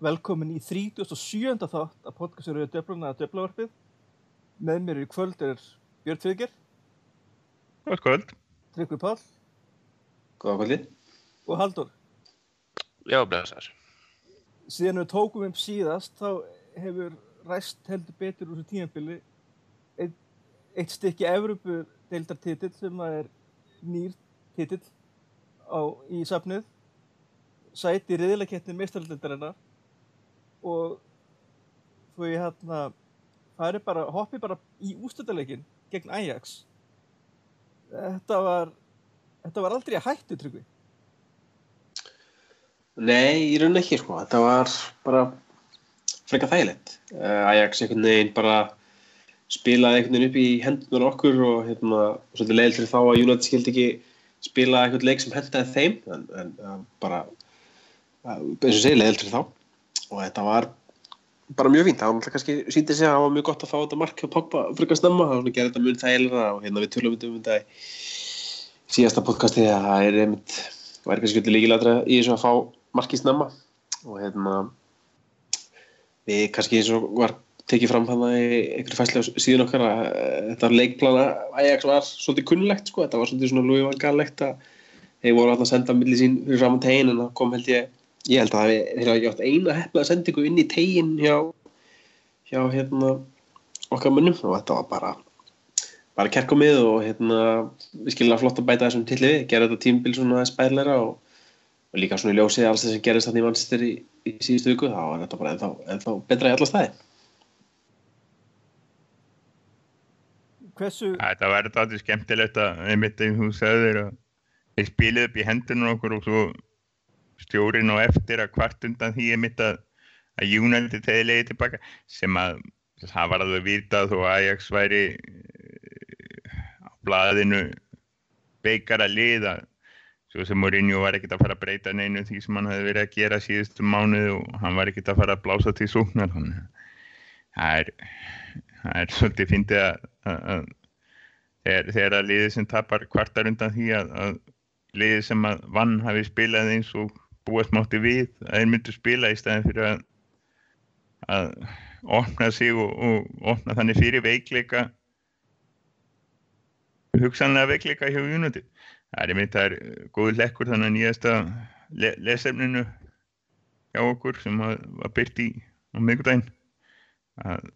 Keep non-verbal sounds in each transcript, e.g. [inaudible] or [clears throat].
velkomin í 37. þátt að podcastur eru döfluna að döflavarpið. Með mér í kvöld er Björn Tvigger, Góð kvöld. Tryggvi Pál Góða kvöldi. og Haldur. Já, blessaður. Síðan við tókum um síðast þá hefur ræst heldur betur úr þessu tímabili eitt, eitt stykki Evropu deildartitill sem að er nýr titill á, í safnið sæti riðilegkettni meistaraldeldarinnar og ég hérna fari bara, hoppi bara í ústöldaleikin gegn Ajax þetta var þetta var aldrei að hættu tryggvi Nei, í rauninni ekki sko. Þetta var bara freka þægilegt. Uh, Ajax einhvern veginn bara spilaði einhvern veginn upp í hendunar okkur og hérna, svolítið leiðil til þá að United skildi ekki spila einhvern leik sem hendaði þeim en, en uh, bara uh, eins og segir leiðil til þá og þetta var bara mjög fínt. Það var náttúrulega kannski síndi sig að það var mjög gott að fá þetta mark hjá Pogba freka snemma. Það var að gera þetta mjög þægilega og hérna við tölum um þetta í síðasta podcasti að það er einmitt væri kannski líkilætra í þessu að fá markið snemma og hérna við kannski eins og var tekið fram þannig í einhverju fæslega síðan okkar að eh, þetta leikplana Ajax var svolítið kunnulegt sko, þetta var svolítið svona Louis van Gaal-legt að þeir voru alltaf að senda milli sín fyrir fram á tegin en það kom held ég ég held að þeir hafa ekki átt eina hefna að senda ykkur inn í tegin hjá hjá hérna okkar munnum og þetta var bara bara kerkomið og hérna við skilja flott að bæta þessum til við gera þetta tímbil svona spærleira og og líka svona í ljósið alls það sem gerist þannig í mannsistir í, í síðustu viku þá er þetta bara ennþá, ennþá betra í alla staði hversu, Þetta var þetta aldrei skemmtilegt að einmitt eins og þú sagðir að þeir spiluðu upp í hendunum okkur og svo stjórin og eftir að kvart undan því einmitt að, að United hefði leiðið tilbaka sem að það var að þau vitað þó Ajax væri eh, á blaðinu beikara liða svo sem Mourinho var ekkert að fara að breyta neinu því sem hann hefði verið að gera síðustu mánuð og hann var ekkert að fara að blása til að það er það er svolítið fyndið að, að, að þegar, þegar að liðið sem tapar kvartar undan því að, að liðið sem vann hafi spilað eins og búast mátti við að þeir myndu spila í staðin fyrir að að opna sig og, og opna þannig fyrir veikleika hugsanlega veikleika hjá United. Það er einmitt það er góður lekkur þannig að nýjasta le lesefninu hjá okkur sem að, var byrt í á miðgudaginn að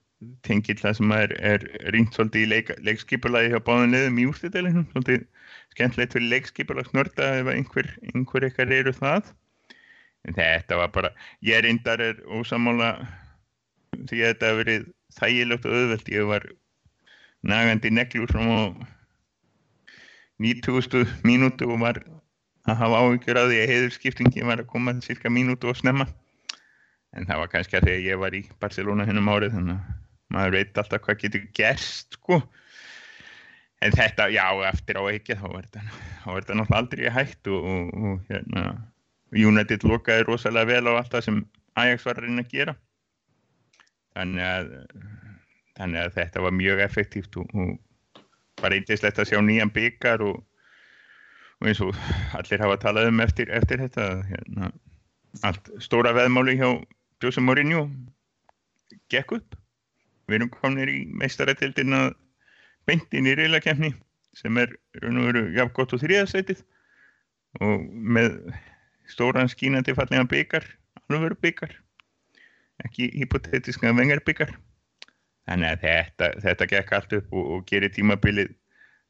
tengill það sem er, er rýnt svolítið í leik, leikskipulagi hjá báðan liðum í úrstæðilegum svolítið skemmtilegt fyrir leikskipulagsnörda ef einhver, einhver eitthvað eru það en þetta var bara ég reyndar er ósamála því að þetta hefur verið þægilegt og auðvelt ég var nagandi neglur frá 90. mínútu og var að hafa áhyggjur af því að heiðurskiptingi var að koma cirka mínútu og snemma en það var kannski að þegar ég var í Barcelona hennum árið þannig að maður veit alltaf hvað getur gerst sko en þetta, já, eftir á ekki þá var þetta náttúrulega aldrei hægt og, og, og hérna United lokaði rosalega vel á allt það sem Ajax var að reyna að gera. Þannig að þannig að þetta var mjög effektíft og, og bara eindislegt að sjá nýjan byggar og, og eins og allir hafa talað um eftir, eftir þetta hérna, allt stóra veðmáli hjá Jose Mourinho gekk upp. Við erum komin í meistarætildin að beintin í reylakefni sem er raun og veru jafn gott og þriðasætið og með stóran skínandi fallega byggar alveg byggar ekki hypotetiska vengar byggar þannig að þetta, þetta gekk allt upp og, og gerir tímabilið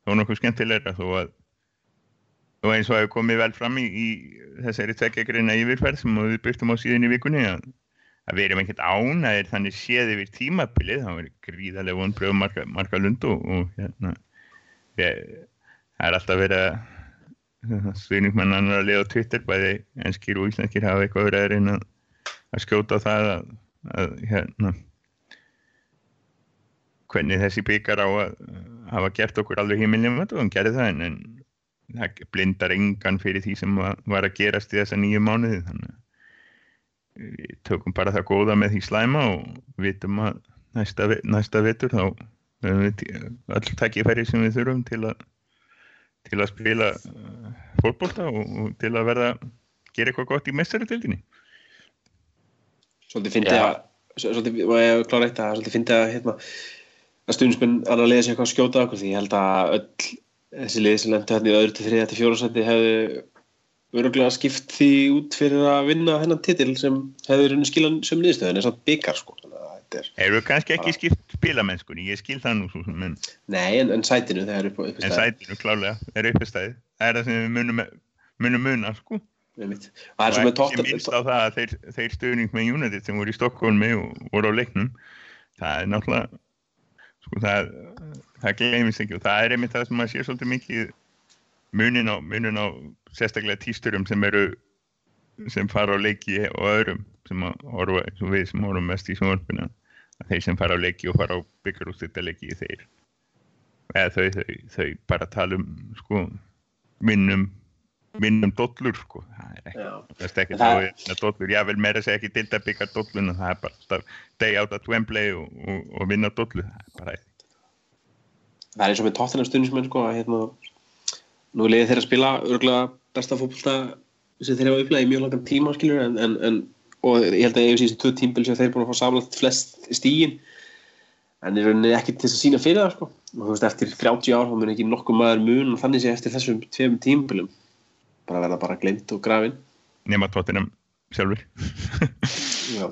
þó nokkuð skemmtilegra þó að og eins og hefur komið vel fram í, í þessari tveggjakreina yfirferð sem við byrtum á síðan í vikunni að, að við erum ekkert ánæðir þannig séð yfir tímabilið. Það verið gríðarlega vonbröð marga, marga lund og, og hérna við, það er alltaf verið að [laughs] stuðningmannan að liða á Twitter bæði enskir og íslenskir hafa eitthvað verið að reyna að skjóta það að, að hérna hvernig þessi byggar á að hafa gert okkur alveg heimilnum og hann gerði það en, en það blindar engan fyrir því sem var að gerast í þessa nýju mánuði þannig að við tökum bara það góða með því slæma og vitum að næsta, næsta vetur þá höfum við öll takkifæri sem við þurfum til að til að spila fólkbólta og, og til að verða gera eitthvað gott í mestaratildinni svolítið fyndi Já. að svolítið, og ég klára eitt að svolítið fyndi að hérna, að stundismenn annar liðið sér eitthvað að skjóta okkur því ég held að öll þessi lið sem lendu hérna í öðru til þriða til fjóra seti hefðu öruglega skipt því út fyrir að vinna hennan titil sem hefðu runni skilan sem niðurstöðin er samt byggar sko þannig að þetta er, Eru kannski ekki skipt spilamennskunni, ég skil það nú svo sem, en, nei en, en sætinu þegar upp, upp, en sætinu klálega er uppestæðið. Það er það sem við munum, munum muna, sko. og það er svo með ekki tóttir minnst á það að þeir, þeir stöðning með United sem voru í Stokkólmi og voru á leiknum, það er náttúrulega, sko það, það gleymist ekki og það er einmitt það sem maður sé svolítið mikið munin á, munin á sérstaklega tísturum sem eru, sem fara á leiki og öðrum sem eins og við sem horfum mest í sjónvarpinu, að þeir sem fara á leiki og fara á byggarústita leiki þeir, eða þau, þau, þau bara tala um, sko, vinnum, vinnum dollur, sko, það er ekki Já. það er ekki Það- þá að dollur, ég vil meira segja ekki dilda byggja dolluna, það er bara day out at Wembley og, og, og vinna dollu, það er það er eins og með tóttina stundismenn sko að hérna nú er liðið þeirra að spila örgulega besta fótbolta sem þeir hafa upplegað í mjög langan tíma skilur en, en, en og ég held að hef síðan tvö tímbil sem þeir búin að fá samlagt flest stígin en í rauninni ekki til þess að sína fyrir það sko og þú veist eftir 30 ár þá mun ekki nokkuð maður mun og þannig sé eftir þessum tveim tímbilum bara verða bara glemt og grafin nema tóttinam sjálfur. [laughs] já,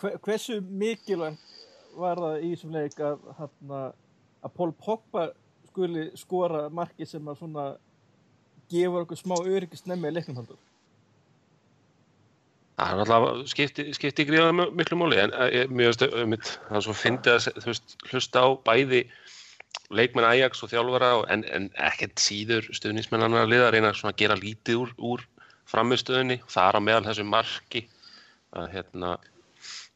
Hve- Hversu mikilvægt var það í þessum leik að, hana, að Pól Pogba skuli skora marki sem að svona gefur okkur smá öryggist nefni í leiknum haldur? Það er alltaf skipti, skipti gríðan miklu móli en eh, mér veist, einmitt, það að hlusta á bæði leikmenn Ajax og þjálfara en, en ekkert síður stuðnismenn annar liða að reyna svona að gera lítið úr, úr framistöðunni, það er á meðal þessu marki að hérna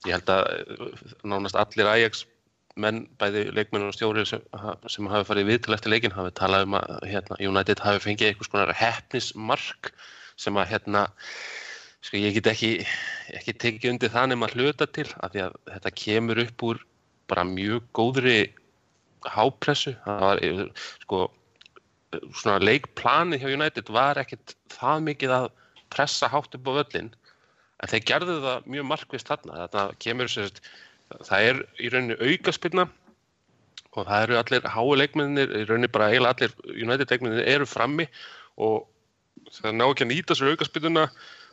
ég held að eh, nánast allir Ajax menn, bæði leikmenn og stjóri sem, sem hafi farið við til eftir leikin hafi talað um að hérna, United hafi fengið einhvers konar hefnismark sem að hérna sko ég get ekki, ekki tekið undir það nema hluta til af því að þetta kemur upp úr bara mjög góðri hápressu. Það var eh, sko svona leikplani hjá United var ekkit það mikið að pressa hátt upp á völlin en þeir gerðu það mjög markvist þarna. Þetta kemur sérst það er í rauninni aukaspilna og það eru allir hái leikmennir í rauninni bara eiginlega allir United leikmennir eru frammi og það ná ekki að nýta sér aukaspilnuna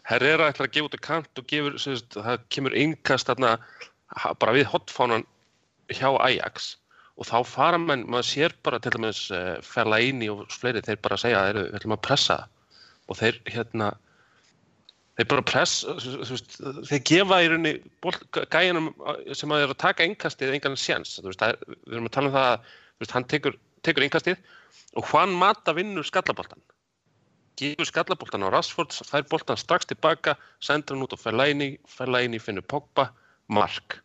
Herrera ætlar að gefa út að kant og gefur, sérst, það kemur einkast þarna bara við hotfánan hjá Ajax. Og þá fara menn, maður sér bara til dæmis uh, Fellaini og fleiri, þeir bara segja að við ætlum að pressa og þeir hérna þeir bara press, veist, þeir gefa í rauninni bolt, gæjanum sem að er að taka einkastið engan séns, þú veist, er, við erum að tala um það að veist, hann tekur, tekur einkastið og Juan Mata vinnur skallaboltan gefur skallaboltan á Rashford fær boltan strax tilbaka, sendur hann út á Fellaini, Fellaini finnur Pogba mark,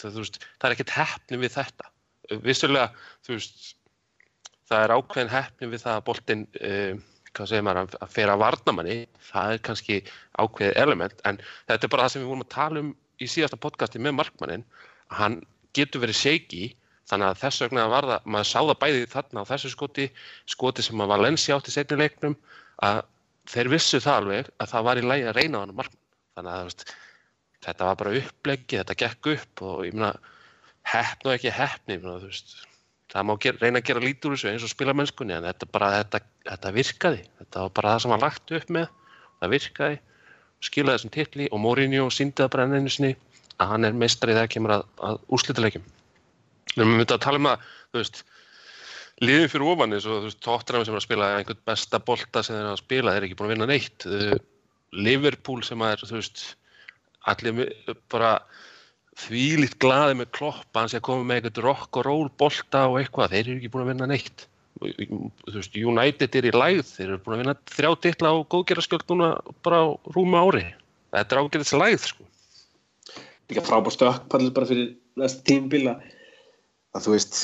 það, veist, það er ekkert heppni við þetta, vissulega þú veist, það er ákveðin heppni við það að boltin uh, hvað segir maður, að- fera varnamanni það er kannski ákveðið element en þetta er bara það sem við vorum að tala um í síðasta podcasti með markmannin að hann getur verið shaky þannig að þess vegna var það, maður sá það bæði þarna á þessu skoti, skoti sem að Valencia átti setni leiknum að þeir vissu það alveg að það var í lægi að reyna á hann markmann. Þannig að veist, þetta var bara uppleggi, þetta gekk upp og ég meina heppn og ekki meina, þú veist það má gera, reyna að gera lítið úr þessu eins og spila mennskunni en þetta bara, þetta, þetta virkaði. Þetta var bara það sem hann lagt upp með það virkaði, skilaði þessum titli og Mourinho síndi það bara enn einu sinni að hann er meistari þegar kemur að, að úrslitaleikjum. Við myndið að tala um að þú veist, liðin fyrir ofan eins og þú veist, tóttirnam sem er að spila einhvern besta bolta sem þeir að spila, þeir eru ekki búin að vinna neitt. Uh, Liverpool sem er, þú veist allir bara þvílíkt glaði með kloppa hann sé að koma með eitthvað rock og roll bolta og eitthvað, þeir eru ekki búin að vinna neitt. Þú veist, United er í lægð þeir eru búin að vinna þrjá titla á góðgerarskjöld núna bara á rúma ári. Þetta er ágæðis lægð sko. líka frábár stökkpall bara fyrir næsta tímbil að, að þú veist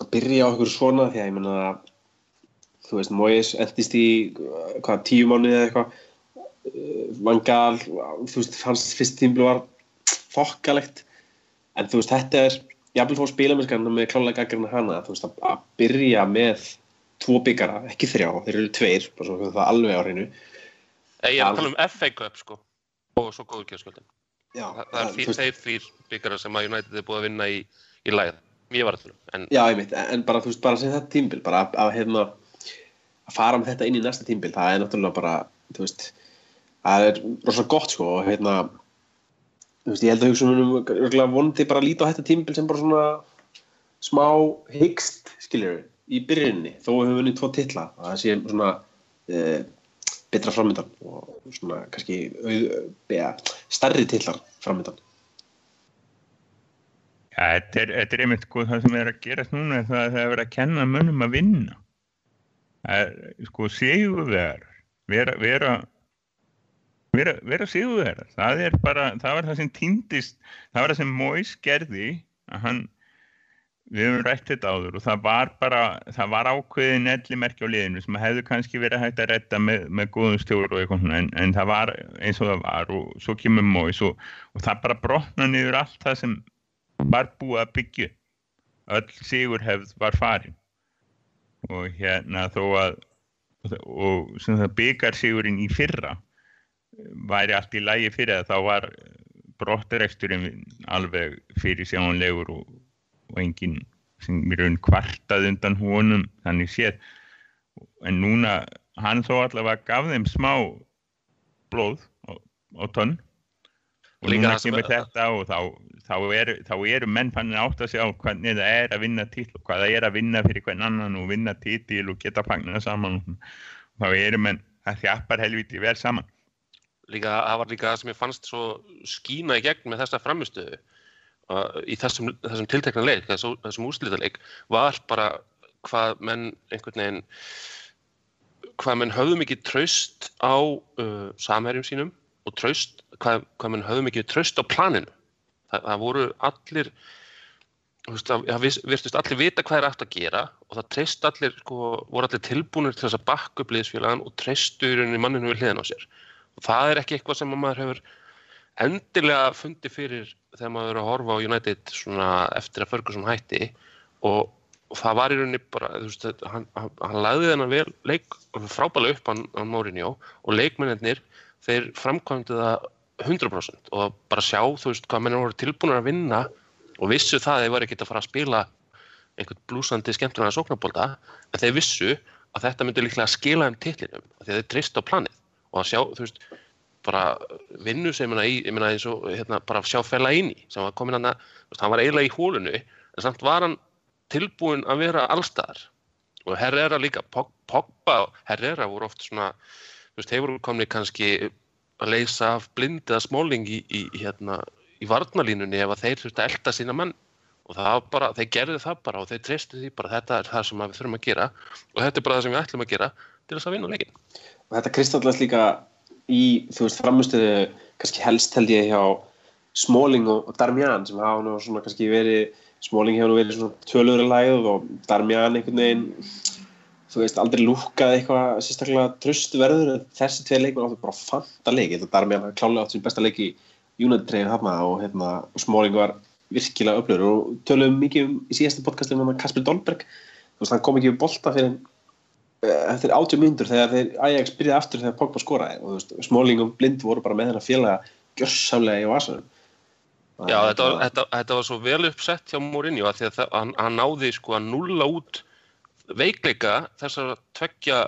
að byrja á einhverju svona því að ég menna þú veist, Moyes endist í uh, hvað, tíu mánuði eða eitthvað uh, Vangal, þú veist hans fyrst tímbil var fokkalegt en þú veist, þetta er jafnvel fór spilamennskan með klálega gaggarinn hana þú veist, að, byrja með tvo byggara, ekki þrjá, þeir eru tveir bara svo það alveg á hreinu ég er að tala um FA Cup sko. og svo. Já, Það, það er þeir þrýr byggarar sem að United er búið að vinna í, í lagið. Ég var um. En Já, einmitt, en bara, þú veist, bara sem þetta tímbil, bara að, að, hérna, að fara með þetta inn í næsta tímbil, það er náttúrulega bara, þú veist, það er rosalega gott, sko, og hérna, þú veist, ég held að hugsa um örgulega vonandi bara að líta á þetta tímbil sem bara svona smá hyggst, skiljur, í byrjunni, þó við höfum vunnið tvo titla, að það sé svona e, betra framöndan og svona kannski au, ja, starri titlar framöndan. Þetta er, þetta er einmitt sko það sem er að gerast núna er það að það er verið að kenna mönnum að vinna. Er, sko sigurvegar, vera, vera, vera, vera sigurvegar, það er bara, það var það sem týndist, það var það sem Móis gerði að hann, við höfum rætt þetta áður og það var bara, það var ákveðin ellimerki á liðinu sem hefðu kannski verið hægt að redda með, með góðum stjóru og eitthvað svona en, en það var eins og það var og svo kemur Móis og, og það bara brotna niður allt það sem var búið að byggja. Öll sigurhefð var farin. Og hérna þó að og sem það byggar sigurinn í fyrra væri allt í lægi fyrir það þá var brottreksturinn alveg fyrir sjáanlegur og, og enginn sem í raun kvartað undan honum þannig séð. En núna hann þó allavega gaf þeim smá blóð á, á tonn. Og Líka núna kemur þetta og þá, þá, eru, þá eru menn fannin átt að sjá hvernig það er að vinna til og hvað það er að vinna fyrir hvern annan og vinna titil og geta fagnað saman og þá eru menn það þjappar helviti vel saman líka, það var líka það sem ég fannst svo skína í gegn með þessa framistöðu í þessum, þessum tiltekna leik, þessum, þessum úrslítaleik var bara hvað menn einhvern veginn hvað menn höfðu mikið traust á uh, samherjum sínum og traust, hvað, hvað menn höfðu mikið traust á planinu. Það, það voru allir það virtust allir vita hvað er aftur að gera og það treyst allir, sko, voru allir tilbúinir til þess að bakka upp liðsfélagan og treystu í manninu við hliðan á sér. Og það er ekki eitthvað sem að maður hefur endilega fundið fyrir þegar maður er að horfa á United eftir að Ferguson hætti og, og það var í rauninni bara veist, hann, hann, lagði þennan vel frábælega upp hann, hann Mourinho og leikmennir þeir framkvæmdu það 100% og bara sjá þú veist hvað mennir voru tilbúinir að vinna og vissu það að þeir var ekkert að fara að spila einhvern blúsandi skemmtunar sóknarbólda en þeir vissu að þetta myndi líklega skila þeim titlinum af því að þeir treyst á planið og að sjá, þú veist, bara vinnu sem ég meina eins og hérna, bara sjá fella inn í, sem var komin hann að hann var eiginlega í hólunu, en samt var hann tilbúin að vera allstaðar og Herrera líka, Pog- Pogba og Herrera voru oft svona þú veist, voru komni kannski að leysa af blindið að smóling í, í, hérna, í varnalínunni ef að þeir þurfti að elda sína menn og bara, þeir gerðu það bara og þeir treystu því bara þetta er það sem við þurfum að gera og þetta er bara það sem við ætlum að gera til þess að vinna leikin. og þetta kristallast líka í, þú veist, framustöðu kannski helst held ég hjá Smalling og, og Darmian sem hafa nú svona kannski verið Smalling hefur nú verið svona tölur að lægð og Darmian einhvern veginn þú veist, aldrei lúkað eitthvað sérstaklega tröst verður en þessi tvei leikmenn áttu bara fanta leik þetta Darmian hafði klálega átt sem besta leik í United-treyju þarna og hérna og Smalling var virkilega öflur og töluðum mikið um í síðasta podcasti um hann Kasper Dolberg þú veist, hann kom ekki við bolta fyrir eh, eftir 80 myndur þegar þeir Ajax byrjaði aftur þegar Pogba skoraði. Og þú veist, Smalling og Blind voru bara með hennar félaga gjörsamlega í vasanum. Já, þetta var, þetta, þetta var svo vel uppsett hjá Mourinho að að hann, hann náði sko að nulla út veikleika þessar tveggja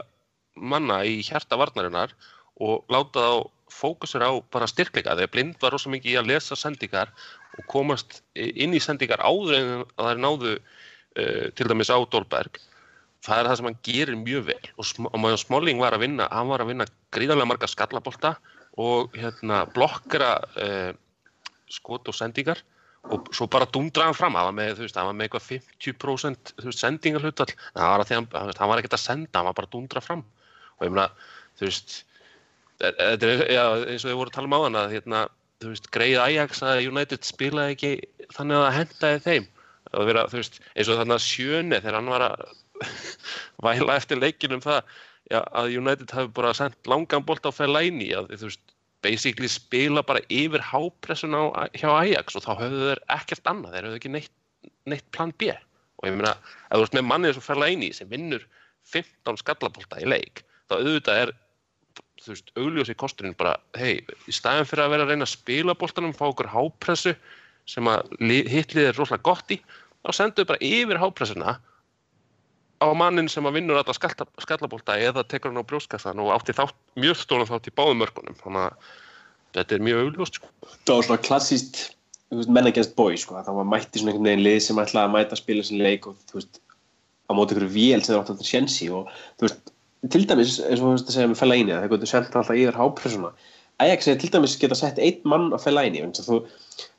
manna í hjarta varnarinnar og láta þá fókusur á bara styrkleika þegar blind var rosa mikið í að lesa sendingar og komast inn í sendingar áður en að þær náðu uh, til dæmis á Dolberg. Það er það sem hann gerir mjög vel. Og, sm og maður Smalling var að vinna hann var að vinna gríðarlega marga skallabolta og hérna blokkera uh, skot og sendingar og svo bara dundra hann fram hann var með, þú veist, hann var með eitthvað 50% þú veist, sendingar hlutall en það var að því hann, hann, hann var ekkert að senda, hann var bara að dundra fram. Og ég meina, þú veist e- þetta er, já, eins og við vorum að tala um á hann að hérna, þú veist, greið Ajax að United spilaði ekki þannig að það hendaði þeim. Að vera, þú veist, eins og þannig að sjöni þegar hann var að [laughs] væla eftir leikin um það já, að United hafi bara sendt langan bolt á Fellaini að þú veist basically spila bara yfir hápressun á, hjá Ajax og þá höfðu þeir ekkert annað, þeir höfðu ekki neitt, neitt plan B. Og ég meina, ef þú ert með mannið sem ferla eini sem vinnur 15 skallabólta í leik þá auðvitað er þú veist, augljósi kosturinn bara, hei, í staðin fyrir að vera að reyna að spila boltanum, fá okkur hápressu sem að li- hitt liðið er rosalega gott í, þá sendu bara yfir hápressuna á mannin sem að vinnur alla skalla, skallabólta eða tekur hann á brjóskassan og átti þátt, mjög stóran þátt í báðum mörkunum þannig að þetta er mjög augljóst sko. Það var svona klassíst menn against boys sko. það var mætti svona einhvern veginn lið sem ætlaði að mæta að spila sin leik og þú veist á móti ykkur vél sem það átti að sjensi og þú veist, til dæmis eins og þú veist að segja með að það gotur sendt alltaf yfir hápressuna Ajax er til dæmis geta sett einn mann þú,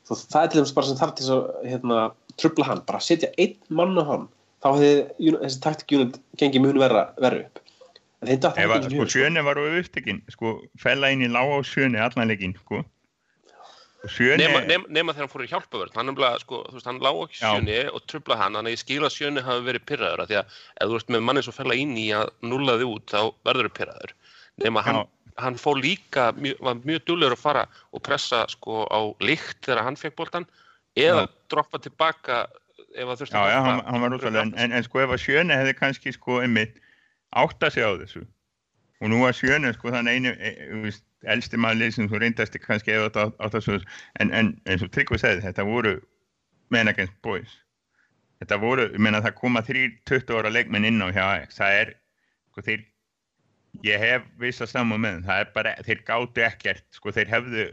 þú, það er til dæmis bara sem þarf til að hérna, trubla hann, bara setja einn mann á hann, þá hefði þessi taktikjúnit gengið mjög verra, verra upp en þeim að, ekki sko, mjög sjöni var á upptekinn, sko, fella inn í lág á sjöni allan leikinn, sko. Og sjöni, nema, nema, nema þegar hann fór í hjálpavörn hann, sko, hann lág ekki Já. sjöni og trubla hann, þannig að ég skil að sjöni hafi verið pyrraður af því að ef þú ert með manni svo fella inn í að nulla þig út þá verður þau pyrraður nema hann, hann fór líka mjög, var mjög duglegur að fara og pressa sko á líkt þegar hann fekk boltan eða Já. droppa tilbaka ef að þurfti já, að já, hann, hann var rosalega, en, en, en sko ef að sjöni hefði kannski, sko, einmitt, átta sig á þessu. Og nú var sjöni, sko, þann einu, e, e, elsti maður sem þú reyndasti kannski ef þetta á þessu, en, en eins og Tryggvi segði, þetta voru men against boys. Þetta voru, ég meina það koma þrýr 20 ára leikmenn inn á hjá Ajax, það er, sko, þeir, ég hef vissa saman með það er bara, þeir gátu ekkert, sko, þeir hefðu,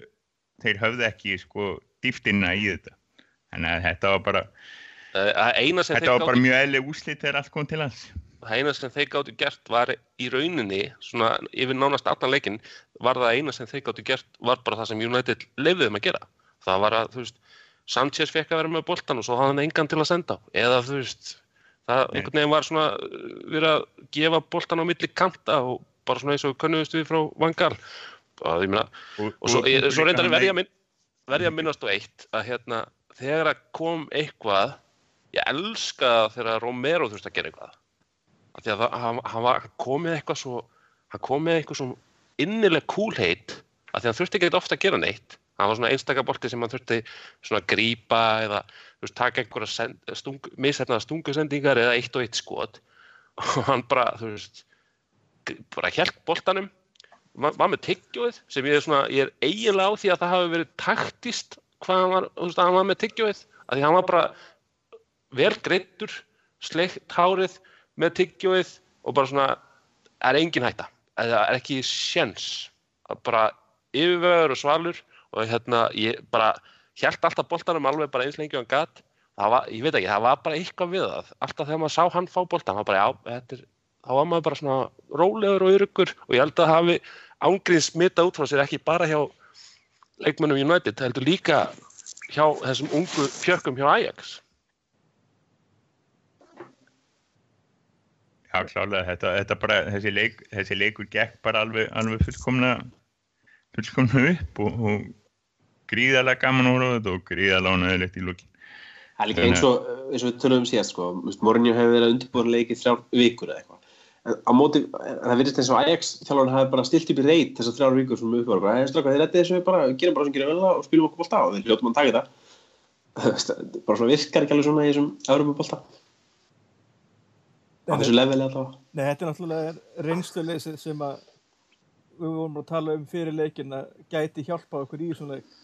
þeir höfðu ekki, sko, dýftina í þetta. Þannig að þetta var bara, Eh, þetta var bara mjög eðli úslit þegar allt kom til hans. það eina sem þeir gáttu gert var í rauninni, svona yfir nánast allan leikinn, var það eina sem þeir gáttu gert var bara það sem United þeim að gera. Það var að, þú veist, Sanchez fekk að vera með boltan og svo hafði hann engan til að senda á. Eða, þú veist, það Nei. einhvern veginn var svona uh, verið að gefa boltan á milli kanta og bara svona eins og könnuðust við frá Vangal. Og, ég meina, Og, og svo, svo reyndar verði að, minnast á eitt að hérna, þegar kom eitthvað ég elska þegar Romero þurfti að gera eitthvað. Af því að það, hann, hann, kom með eitthvað svo hann kom með eitthvað svo innileg kúlheit af því að hann þurfti ekki ofta að gera neitt. Hann var svona einstakabolti sem hann þurfti svona að grípa eða veist, taka einhverja stung, mishefnaða stungusendingar eða eitt og eitt skot. Og hann bara, þú veist bara hjælt boltanum var, var með tyggjóið sem ég er svona, ég er eiginlega á því að það hafi verið taktist hvað hann var, þú veist, hann var með tyggjóið. Að því hann var bara vel greittur, sleikt hárið með tyggjóið og bara svona er engin hætta, eða er ekki sjens, að bara yfirvegur og svalur og hérna ég bara hjælt alltaf boltanum alveg bara eins lengi og hann gat. Það var, ég veit ekki, það var bara eitthvað við það. Alltaf þegar maður sá hann fá boltan var bara, já, er, þá var maður bara svona rólegur og öruggur og ég held að hafi ángríns smita út frá sér ekki bara hjá leikmönnum United, það heldur líka hjá þessum ungu fjörkum hjá Ajax Já, klálega, þetta, þetta bara, þessi, leik, þessi leikur gekk bara alveg, alveg fullkomna, fullkomna upp og, og gríðarlega gaman úr þetta og gríðarlega ánægilegt í lókin. Það er líka eins og, eins og við tölum um síðast sko, Mourinho hefur verið að undirbúra leikið þrjár vikur eða eitthvað. En móti, það virðist eins og Ajax þjálfarinn hafi bara stilt upp í reit þessar þrjár vikur sem við uppvarum. Það er straka, þeir rettið þessu við bara, gerum bara sem gerum vel og spilum okkur bólta og við hljóttum að taka það. [laughs] bara svona virkar ekki alveg svona í þessum öðrum bólta. Á þessu leveli allavega. Nei, þetta er náttúrulega reynsluleysið sem að við vorum að tala um fyrir leikin að gæti hjálpa okkur í svona leik.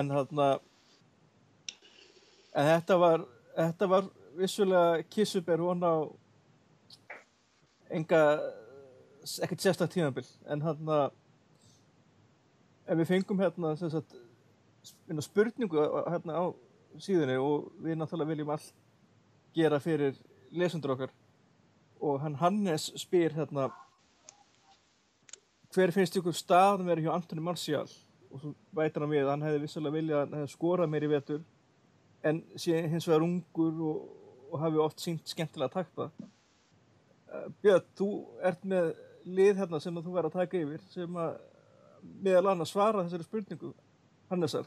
En þarna, en þetta var, þetta var vissulega kissuber hún á enga, ekkert sérstak tímabil, en þarna, ef við fengum hérna, sagt, spurningu hérna á síðunni og við náttúrulega viljum allt gera fyrir lesendur okkar. Og hann Hannes spyr hérna hver finnst ykkur staðan verið hjá Antoni Marcial og svo vætir hann við að hann hefði vissulega viljað að skorað meir í vetur en sé hins vegar ungur og, og hafi oft sínt skemmtilega takta. Uh, Björn, þú ert með lið hérna sem þú verður að taka yfir sem að meðal annars svara þessari spurningu Hannesar,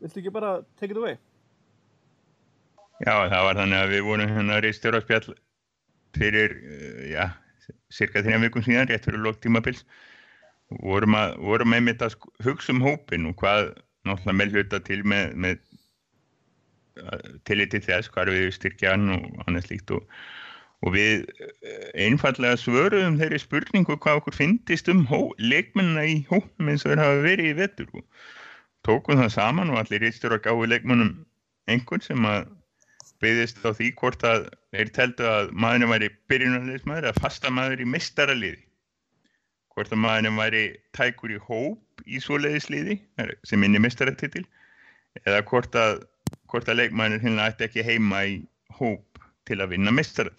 viltu ekki bara take it away? Já, það var þannig að við vorum hérna reistur á spjall fyrir, uh, já, cirka þrjá vikum síðan, rétt fyrir lók tímabils. Vorum, að, vorum einmitt að hugsa um hópin og hvað náttúrulega með hluta til með, með tillit til þess, hvað við styrkja hann og annað slíkt og, og við eh, einfallega svöruðum þeirri spurningu hvað okkur finnist um leikmennina í hóknum eins og þeir hafa verið í vettur og tókum það saman og allir reistur að gáði leikmennum einhvern sem að byggðist á því hvort að þeir teldu að maðurinn væri byrjunarleismæður eða fasta maður í mistaraliði hvort að maðurinn væri tækur í hóp í svoleiðisliði sem inn í mistaratitil eða hvort að, hvort að leikmæður hérna ætti ekki heima í hóp til að vinna mistar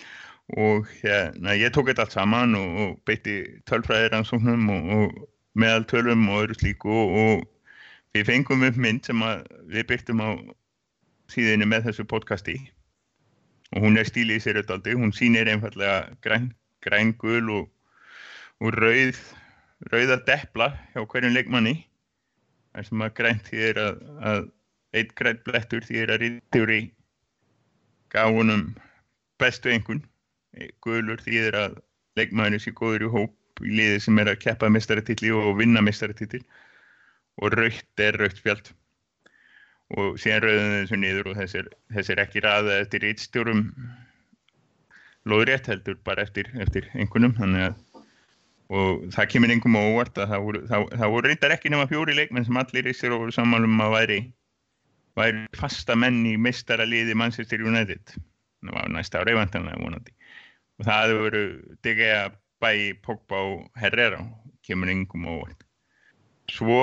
og hérna ég tók þetta allt saman og, og beitti tölfræðiransóknum og, og meðaltölum og öðru slíku og, og við fengum upp mynd sem við byrtum á síðinu með þessu podcasti. Og hún er stílið í sér öll hún sýnir einfallega græn, græn gul og, og rauð rauða deppla hjá hverjum leikmanni. Þar sem að grænt því er að, að eitt grænt blettur því er að rítur í gáunum bestu einhvern. Gulur því er að leikmannir sé góður í hóp í liði sem er að keppa mestaratill og vinna mestaratill og raukt er raukt spjald og síðan rauðum þessu niður og þessir, þessir ekki ræða eftir eittstjórum loðrétt heldur bara eftir, eftir einhvernum að og það kemur einhverjum óvart að það voru, það, það voru reyndar ekki nema fjóri leikmenn sem allir og voru samanlum að væri, væri fasta menn í mistara liði Manchester United. Það var næsta ára evantanlega vonandi. Og það voru digga bæi Pogba og Herrera kemur einhverjum óvart. Svo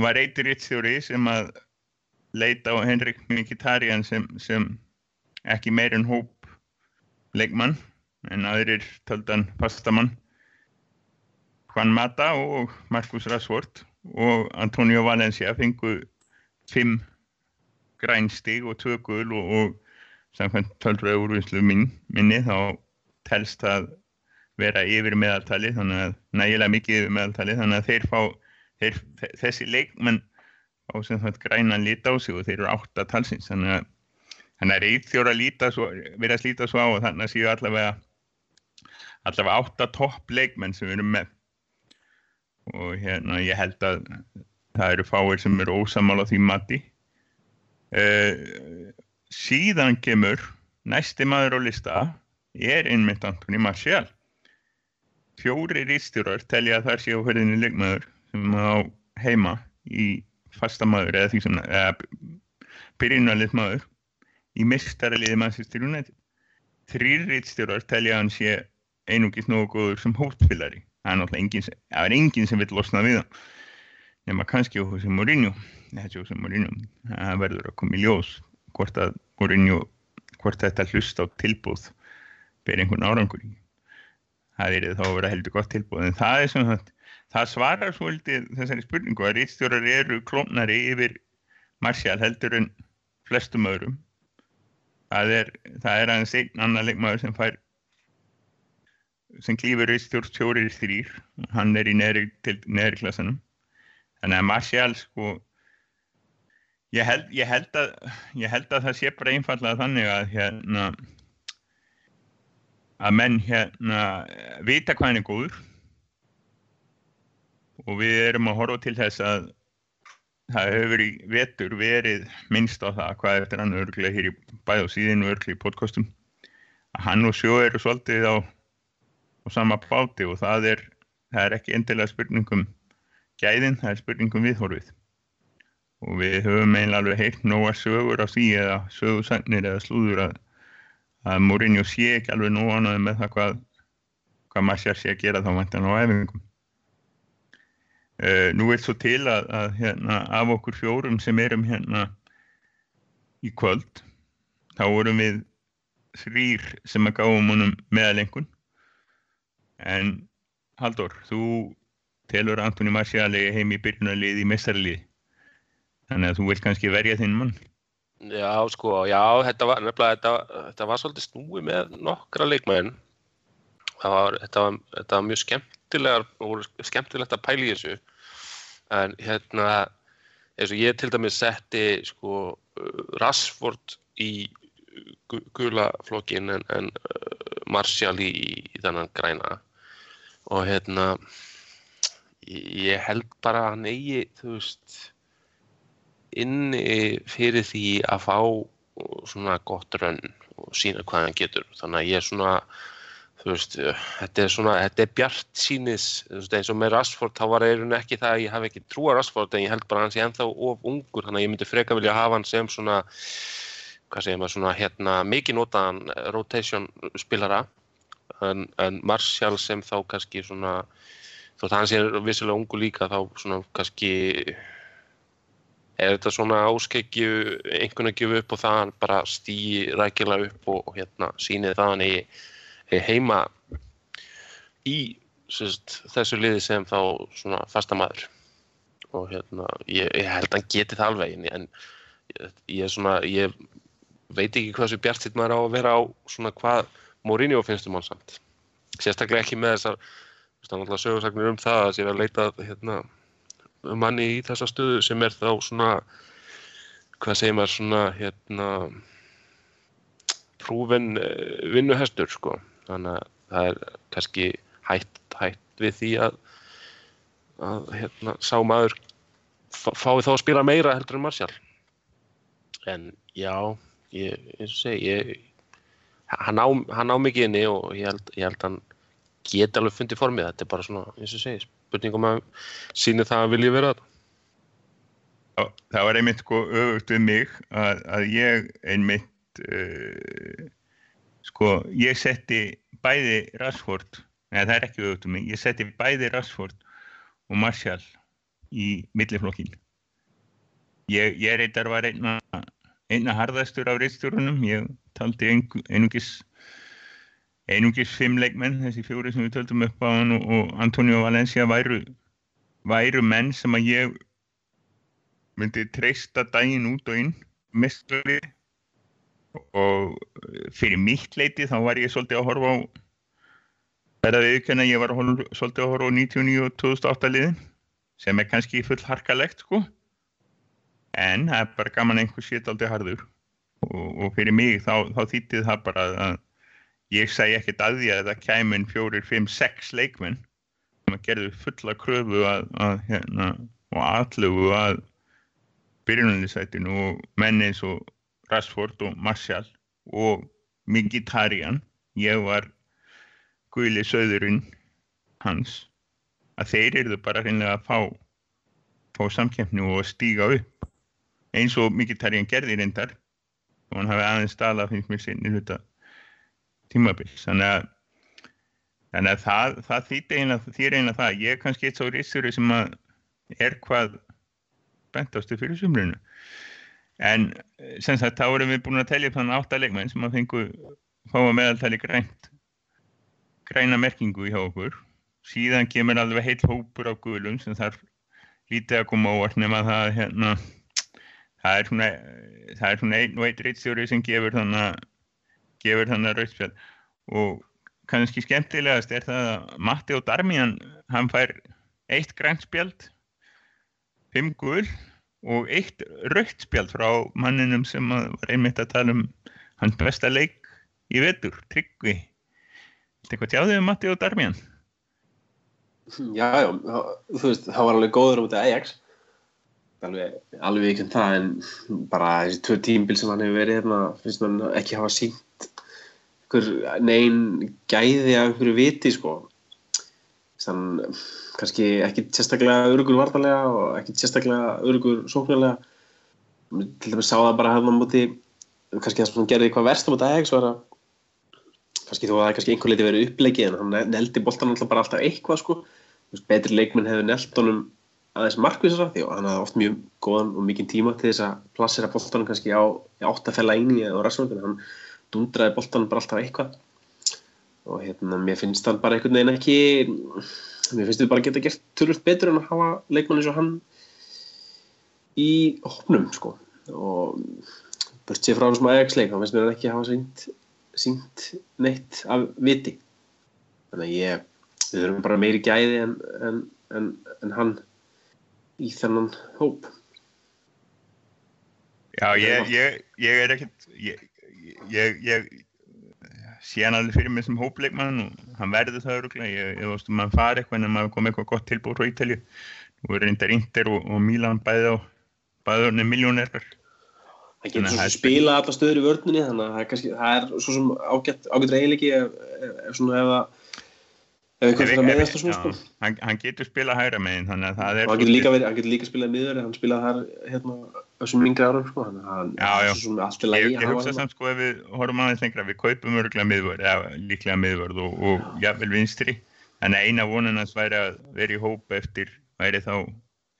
var eitur rittstjóri sem að leita á Henrik Mkhitaryan sem, sem ekki meirinn hóp leikmann en aðrir töldan fastamann. Juan Mata og Marcus Rashford og Antonio Valencia fengu fimm grænstig og tvö gul og, og samkvæmt töldraði úrvinnslu mín, minni þá telst að vera yfir meðaltali þannig að nægilega mikið yfir meðaltali þannig að þeir fá þeir, þessi leikmenn á sem það græna lít á sig og þeir eru átta talsins þannig að þannig að reyðþjóra verið að slíta svo á og þannig að séu allavega allavega átta topp leikmenn sem erum með. Og hérna ég held að það eru fáir sem eru ósamála því mati. Uh, síðan kemur næsti maður á lista er einmitt Antoni Marcial fjóri rýstjórar telja að það sé á hörðinni leikmaður sem á heima í fasta maður eða því sem byrjunalið maður í mistaraliði Manchester United. Þrýrriðstjórar telja hann sé einugis nógu góður sem hóttfylari það er enginn sem, vil losna við hann nema kannski á Jose Mourinho. Jose Mourinho, það verður að koma í ljós hvort að Mourinho hvort þetta hlust á tilbúð ber einhvern árangur. Það er þá að vera heldur gott tilbúð en það er sem þetta það svarar svolítið þessari spurningu að rýtstjórar eru klónari yfir Marcial heldur en flestum öðrum. Það er, það er aðeins einn annar leikmaður sem fær sem klýfur rýtstjórnstjórir þrýr hann er í neðri, neðri klassanum þannig að Marcial sko ég held, ég held að ég held að það sé bara einfallega þannig að hérna að menn hérna vita hvað hann er góður og við erum að horfa til þess að það hefur í vetur verið minnst á það hvað eftir hann örglega hér í bæð og síðan og örglega í podcastum að hann og sjó eru svolítið á, á sama báti og það er, það er ekki endilega spurningum gæðin, það er spurningum viðhorfið. Og við höfum eiginlega alveg heilt nóga sögur á því eða sögursannir eða slúður að, að Mourinho sé ekki alveg nóga með það hvað, hvað Marcial sé að gera þá vantan á efingum nú er svo til að, að hérna, af okkur fjórum sem erum hérna í kvöld þá vorum við þrýr sem að gáum honum meðalengun en Haldur, þú telur Antoni Marciali heim í byrjunarlið í mestarlið þannig að þú vilt kannski verja þinn mann. Já, sko, já, þetta var nefnilega, þetta, þetta var svolítið snúi með nokkra leikmæðin þetta, þetta var mjög skemmtilegar og skemmtilegt að pæla í þessu. En hérna eins og ég til dæmis setti sko Rashford í gula flokkin en, en uh, Martial í, í þannan græna. Og hérna ég held bara að hann eigi þú veist inni fyrir því að fá svona gott rönn sína hvað hann getur. Þannig að ég er svona þú veist, þetta er svona, þetta er bjart sínis, eins og með Rashford þá var eirun ekki það að ég hafi ekki trúa Rashford en ég held bara að hann sé ennþá of ungur þannig að ég myndi freka vilja hafa hann sem svona hvað segir maður, svona hérna mikið notaðan rotation spilara. En, en Martial sem þá kannski svona þótt hann sé vissilega ungu líka þá svona kannski er þetta svona áskegju einhvern veginn að gefa upp og það bara stýi rækilega upp og, hérna sýnið það hann í heima í sérst, þessu liði sem þá svona fastamæður og hérna ég, ég held að hann geti það alveg en ég, svona, ég veit ekki hvað svo bjart sitt maður á að vera á svona hvað Mourinho finnst um hann samt. Sérstaklega ekki með þessar náttúrulega sögursagnir um það að sér að leita hérna, um manni í þessa stöðu sem er þá svona hvað segir maður svona hérna prúven vinnuhestur sko þannig að það er kannski hætt, hætt við því að, að hérna, sá maður fái þá að spila meira heldur en Marcial en já ég, eins og segi ég, hann, á, hann á mikið inni og ég held, ég held hann geti alveg fundið formið, þetta er bara svona eins og segi, spurningum að síni það að vilja vera þetta Það var einmitt sko öfugt við mig að, að ég einmitt uh, sko ég setti bæði Rashford, neða það er ekki öfugt við mig, ég setti bæði Rashford og Martial í milliflokkin ég, ég reyndar var einna einna harðastur af reitstjórunum ég taldi einungis einungis fimm leikmenn þessi fjóri sem við töldum upp á hann og, og Antonio Valencia væru væru menn sem að ég myndi treysta daginn út og inn. Mestari og fyrir mitt leiti þá var ég svolítið að horfa á verða viðkjöna ég var að horfa, svolítið að horfa á 99 og 2008 liðin sem er kannski full harkalegt sko. En það er bara gaman einhvers sétt aldrei harður. Og, og fyrir mig þá, þá þýttið það bara að ég segi ekkert að því að það kæmun fjórir, fimm, sex leikmenn sem að gerðu fulla kröfu að, að hérna, og allugu að byrjunaliðsætinu og menni eins og Rashford og Martial og Mkhitaryan. Ég var guðli söðurinn hans. Að þeir eru bara reynilega að fá fá samkjöfni og stíga upp. Eins og Mkhitaryan gerði reyndar. Og hann hafi aðeins stala finnst mér sinni hluta tímabils. Þannig að, þannig að það, það þýr einlega það. Ég er kannski eitt svo rissur sem er hvað bentastu fyrir sumrunu en sem sagt þá erum við búin að tellja þannig áttalegmenn sem að fengu fá að meðaltali grænt græna merkingu hjá okkur. Síðan kemur alveg heil hópur á gulum sem þarf lítið að koma óvart nema það hérna það er svona það er svona einn og einn reittstjóri sem gefur þannig gefur þannig að rautspjall. Og kannski skemmtilegast er það að Matti og Darmian hann fær eitt grænt spjald fimm gul og eitt raukt spjald frá manninum sem var einmitt að tala um hans besta leik í vetur, Tryggvi. Eitthvað tjáðið um Matti og Darmian? Já, já, þú veist, það var alveg góður út af Ajax. Alveg, alveg ekki um það en bara þessi tvö tímbil sem hann hefur verið hérna, finnst mann ekki hafa sínt neyn gæði af einhverju viti sko þannig kannski ekki sérstaklega örugur vartalega og ekki sérstaklega örugur sóknarlega. Til dæmis sá það bara hefðan múti kannski það sem gerði eitthvað verst á múti Ajax var að kannski þó að það kannski einhver leiti verið upplegið en hann neldi boltan alltaf bara alltaf eitthvað sko. Betri leikminn hefur nelt honum aðeins markvísara því hann hafði oft mjög góðan og mikinn tíma til þess að plassera boltanum kannski á áttafella eini eða ræðsvöldinu hann dundraði boltanum bara alltaf eitthvað og hérna mér finnst hann bara einhvern veginn ekki mér finnst þið bara geta gert törlust betur en að hafa leikmann eins og hann í hópnum sko. Og burt sér frá hann sem Ajax leik hann finnst mér ekki að hafa sínt, sínt neitt af viti. Þannig að ég við þurfum bara meiri gæði en, en, en, en hann í þennan hóp. Já, ég, ég, ég er ekkert ég, ég, ég sé hann alveg fyrir mig sem hópleikmann og hann verður það öruglega ég veist um að hann fari eitthvað en maður kom eitthvað gott tilbúið frá Ítalju nú er reyndar Inter og, og Milan bæði á bæði á miljónerar Hann getur að svo það er spila alla stöður í vörninni þannig að það er, kannski, það er svo sem ágætt, ágætt reyðleiki ef, ef, ef svona ef að ef eitthvað fyrir að meðast og svona sko. hann, hann getur spila hægra megin þannig að það er og hann getur líka, verið, hann getur líka spilað miður hann spilaði þar hérna þessum yngri árum sko. þannig að hann Já, já. er ég, ég hugsa samt sko ef við horfum aðeins lengra við kaupum örgulega miðvörð eða líklega miðvörð og, og jafnvel vinstri þannig að eina vonan hans væri að vera í hóp eftir væri þá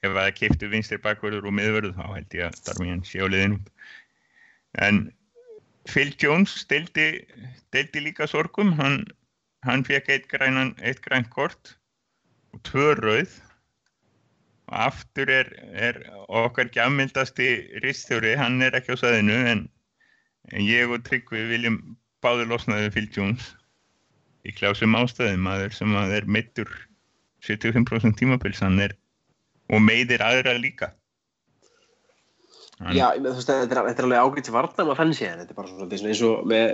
ef að það kiptu vinstri bakvörður og miðvörð þá held ég að Darmian sé á liðin út en Phil Jones deildi, deildi líka sorgum hann, hann fekk eitt, eitt grænt kort og tvö rauð. Og aftur er, er okkar gjafmyndasti ristjóri, hann er ekki á sæðinu en, ég og Tryggvi viljum báður losnaði Phil Jones. Í klásum ástæðum aður sem að er meittur 75% tímabilsan er og meiðir aðra líka Hann- Já, veist, þetta er, þetta er alveg ágætt til varna maður fann sér, þetta er bara svona, svona eins og með,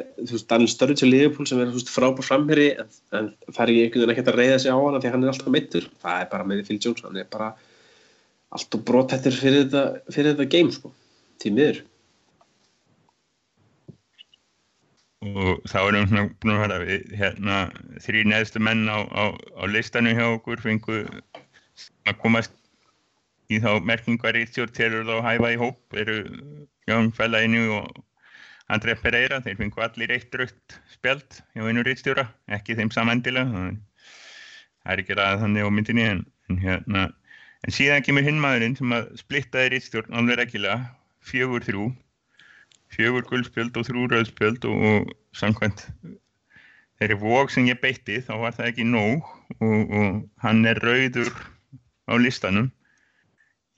Daniel Sturridge og Liverpool sem er, frábær framherri en, en fær ég einhvern veginn ekkert að reyða sig á hana því hann er alltaf meittur, það er bara með Phil Jones, hann er bara allt og brotættur fyrir þetta, fyrir þetta game, sko, til miður. og þá erum við svona við hérna þrý neðstu menn á, á, á listanu hjá okkur fengu að komast í þá merkingar Rítsjórn telur þá hæfa í hóp eru Jón Fellainu og André Pereira, þeir fengu allir eitt raukt spjald hjá einu Rítsjóra ekki þeim samandilega það er ekki ræðið þannig á myndinni en, en hérna en síðan kemur hinn maðurinn sem að splittaði Rítsjórn alveg rekilega, fjögur þrjú fjögur guldspjöld og þrjú rauðspjöld og, og samkvæmt þeirri vók sem ég beitti þá var það ekki nóg og, og hann er rauður á listanum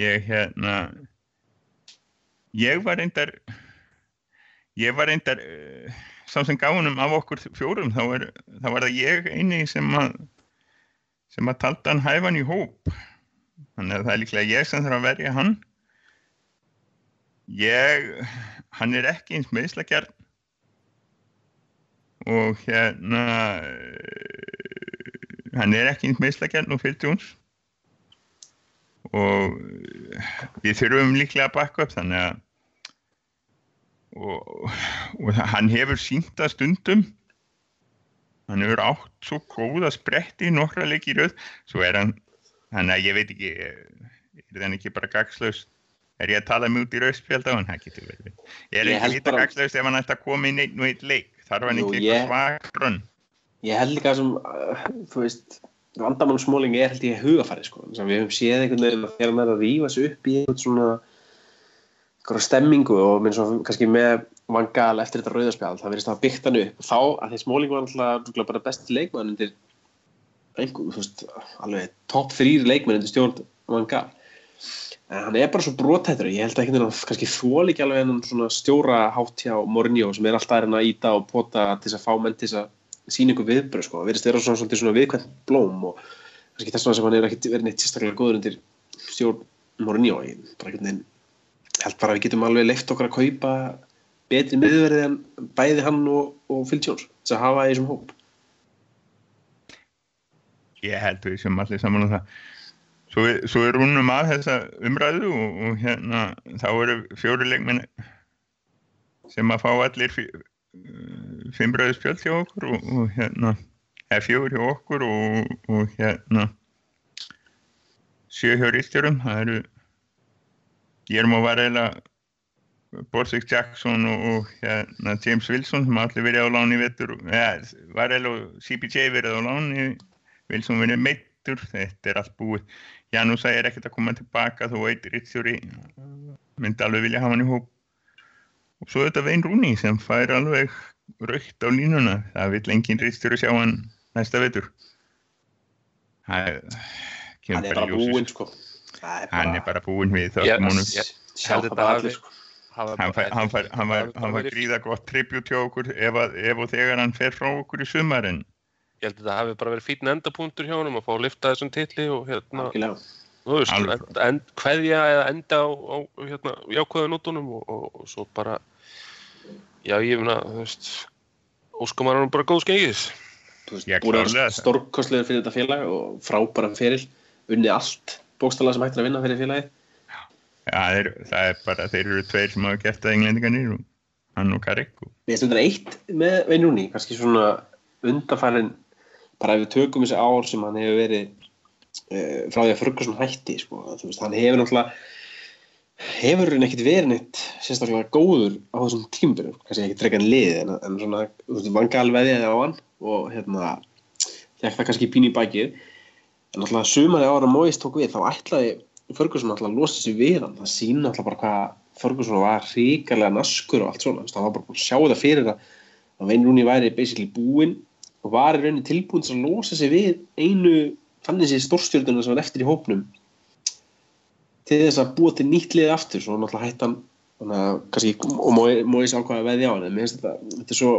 ég hérna ég var reyndar ég var reyndar uh, sá sem gaf honum af okkur fjórum þá, er, þá var það ég eini sem að sem að talda hann hæfan í hóp. Þannig að það er líklega ég sem þarf að verja hann. Ég hann er ekki eins meðslagjarn og hérna eh, hann er ekki eins meðslagjarn og Jones og eh, við þurfum líklega að bakka upp þannig að og, og hann hefur sínt að stundum. Hann hefur átt svo góða spretti nokkra leiki í rauð svo er hann, þannig að ég veit ekki er hann ekki bara gagslaus er ég að tala mjög út í rauðspjald á hann, það getur verið. Er Ég ekki bara- gagslaust ef hann ætti að koma inn einn og einn leik? Þarf hann Jú, ekki ég- eitthvað svag grunn Ég held líka sem, uh, þú veist, vandamann smóling er held ég hugafæri, sko, við höfum séð einhvern veginn að þegar hann að rífa sig upp í einhvern svona einhverja stemmingu og minn svo kannski með vangal eftir þetta rauðarspjald, það verðist að byggt hann upp. Og þá að því smóling var alltaf bara besti leikmann undir einhver, þú veist, alveg topp þrýr leikmann undir stjórn vangal en hann er bara svo brotættur ég held að einhvern veginn hann kannski þól ekki alveg hennan svona stjóra hátt hjá Mourinho sem er alltaf að reyna að íta og pota til þess að fá menn til þess að ykkur viðbröð sko, verðist vera svona, svona, svona viðkvæmt blóm og kannski þess vegna sem hann er ekki verið neitt sérstaklega góður undir stjórn Mourinho. Ég held bara að við getum alveg leift okkar að kaupa betri miðverði en bæði hann og, og Phil Jones þess að hafa þessum hóp. Ég held við sem allir saman um það. Svo, svo er rúnum að þessa umræðu og, og hérna þá eru fjóri leikmenn sem að fá allir uh, fimm rauðspjöld hjá okkur og, og hérna eða fjóri hjá okkur og, og hérna sjö hjá rýstjörum það eru Guillermo Varela Borsig Jackson og, og hérna, James Wilson sem allir verið á láni vettur ja, Varela og CPJ verið á láni Wilson verið meittur þetta er allt búið. Janúsa er ekkert að koma tilbaka þó eitt rittstjóri myndi alveg vilja hafa hann í hóp og svo þetta Vein Rúni sem fær alveg raukt á línuna. Það vil engin rittstjóri sjá hann næsta vetur. Það hann er bara bara búinn sko. Það hann er bara búinn við það bara sko. hann fær, hann fær, hann var, hann var gríða gott tribut hjá okkur ef, að, ef og þegar hann fer frá okkur í sumar en ég held að þetta hafi bara verið fín endapunktur hjá honum að fá að lifta þessum titli og hérna, veist, Alveg. en, en kveðja eða enda á, á hérna, jákvæða nótunum og, og, og svo bara já, ég finna, þú veist óskum hann bara góð skengis þú veist, Já, búin að vera stórkostlegur fyrir þetta félag og frábæran fyrir unni allt bókstala sem hægt er að vinna fyrir félagið. Já, það er, það er bara, þeir eru tveir sem hafa gert það englendingarnir og hann og Karek og Mér finnst þetta eitt með Rooney, kannski svona undanfærin, bara ef við tökum þessi ár sem hann hefur verið uh, frá því að Ferguson hætti, sko, þú veist, hann hefur náttúrulega, hefur hann ekkert verið neitt sérstaklega góður á þessum tímabyrjum, kannski ekki drekkan lið, en, en svona, þú veist, vangal veðjaði á hann og hérna, þekk það kannski pín í bakið, en náttúrulega sumaði ára Moist tók við, þá ætlaði Ferguson náttúrulega að losa sér við hann, það sína náttúrulega bara hvað Ferguson var ríkarlega naskur og allt svona, það var bara búin að sjá það fyrir að að Wayne Rooney væri basically búinn og var í rauninni tilbúin til að losa sig við einu þannig sér stórstjörnuna sem var eftir í hópnum til þess að búa til nýtt lið aftur, svo náttúrulega hættan kannski, og Mois ákvaða veði á hann, en mér finnst þetta, þetta er svo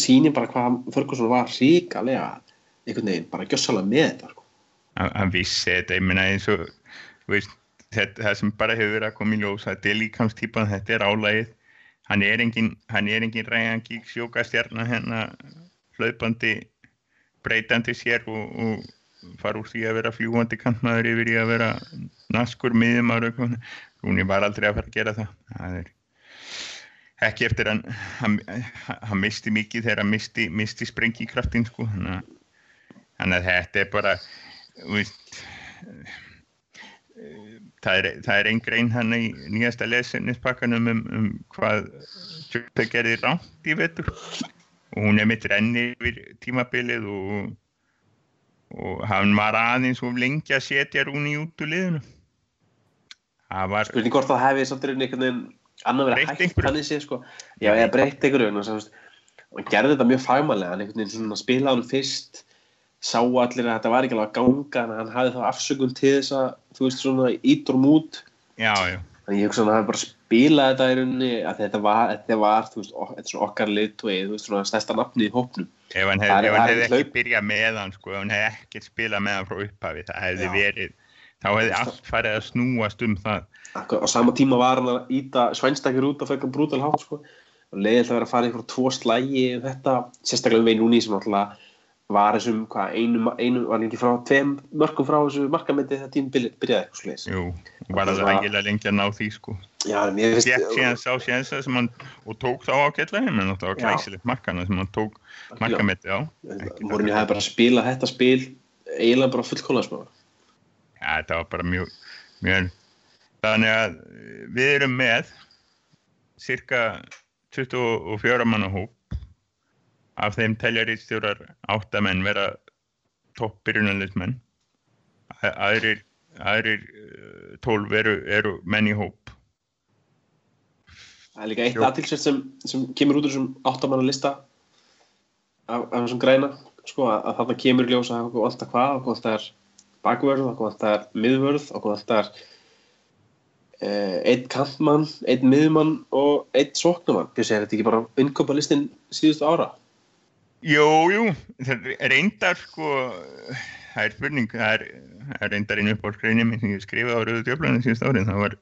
sýnir bara hvað Ferguson var ríkarlega einhvern veginn, bara gjössalega með þetta sko. hann vissi þetta, ég meina eins og veist, þetta, það sem bara hefur verið að koma í ljós, þetta er líkamstýpan, þetta er álægið, hann er engin, hann er engin ræðan gík sjókastjarnar hérna hlaupandi, breytandi sér og, og fara úr því að vera fljúandi kantmaður yfir í að vera naskur eitthvað, Rúni var aldrei að fara að gera það, það er ekki eftir hann, hann, hann misti mikið þegar hann misti, misti sprengikraftin sko, þannig að, þannig að þetta er bara, veist, það er, það er einn grein hann í nýjasta lesinnispakkanum um, um hvað Jöppi gerði rámt í vetur. Og hún er mitt renni yfir tímabilið og, og hann var aðeins og lengi að setja Rúni út úr liðinu. Var spurning hvort það hefði samt einhvern veginn annar verið hægt einhverju. þannig sé sko. Já, eða breytt einhverju vegna þess að, þú veist, hann gerði þetta mjög fagmannlega hann einhvern veginn spilaði hann fyrst sá allir að þetta var ekki alveg að ganga en hann hafði þá afsökun til þess að þú veist svona ítur mút já, já, þannig ég hugsa að hann bara spilað þetta í rauninni að þetta var, þetta var þú veist, þetta okkar lit og þú veist svona stærsta nafni í hópnum ef hann hefði, ef það hann hefði hlaup. ekki byrjað með hann sko, ef hann hefði ekkert spilað með hann frá upphafi það hefði Já. verið, þá hefði allt farið að snúast um það Akkur, á sama tíma var hann að íta svænstakir út af fekka brútal hátt sko. og leiðilt að vera að fara einhver tvo slægi um þetta, sérstaklega um Vein Rúni sem náttúrulega var þessum hvað, einu, einu var ekki frá tveim mörgum frá þessu markamenti þegar tím byrjaði eitthvað sliðis Jú, var Það ægilega lengi að ná því sko. Já, en mér finnst Fjekk síðan sá sénsa sem hann og tók þá ágætlega menn það var Já. glæsilegt markana sem hann tók markametti á. Mourinho hefði bara spilað þetta spil eiginlega bara fullkóla smá? Ja, þetta var bara mjög, mjög þannig að við erum með cirka 24 manna hóp af þeim telja rítstjórar áttamenn vera toppbyrjunarleismenn aðrir, aðrir eh, 12 eru, eru menn í hóp það er líka eitt aðtilsett sem, sem kemur út úr þessum áttamanna lista af, af þessum græna sko, að, að þarna kemur í ljós að okkur alltaf hvað, okkur alltaf er bakvörð, okkur alltaf er miðvörð, okkur alltaf er eh, einn kantmann, einn miðmann og einn sóknumann. Bjössi, er þetta ekki bara innköpa listin síðustu ára? Jú, jú, reyndar sko, það er spurning, það er, reyndar einu uppáhaldsgreinu minn sem ég skrifaði á Rauðu djöflunum síðust árið, það var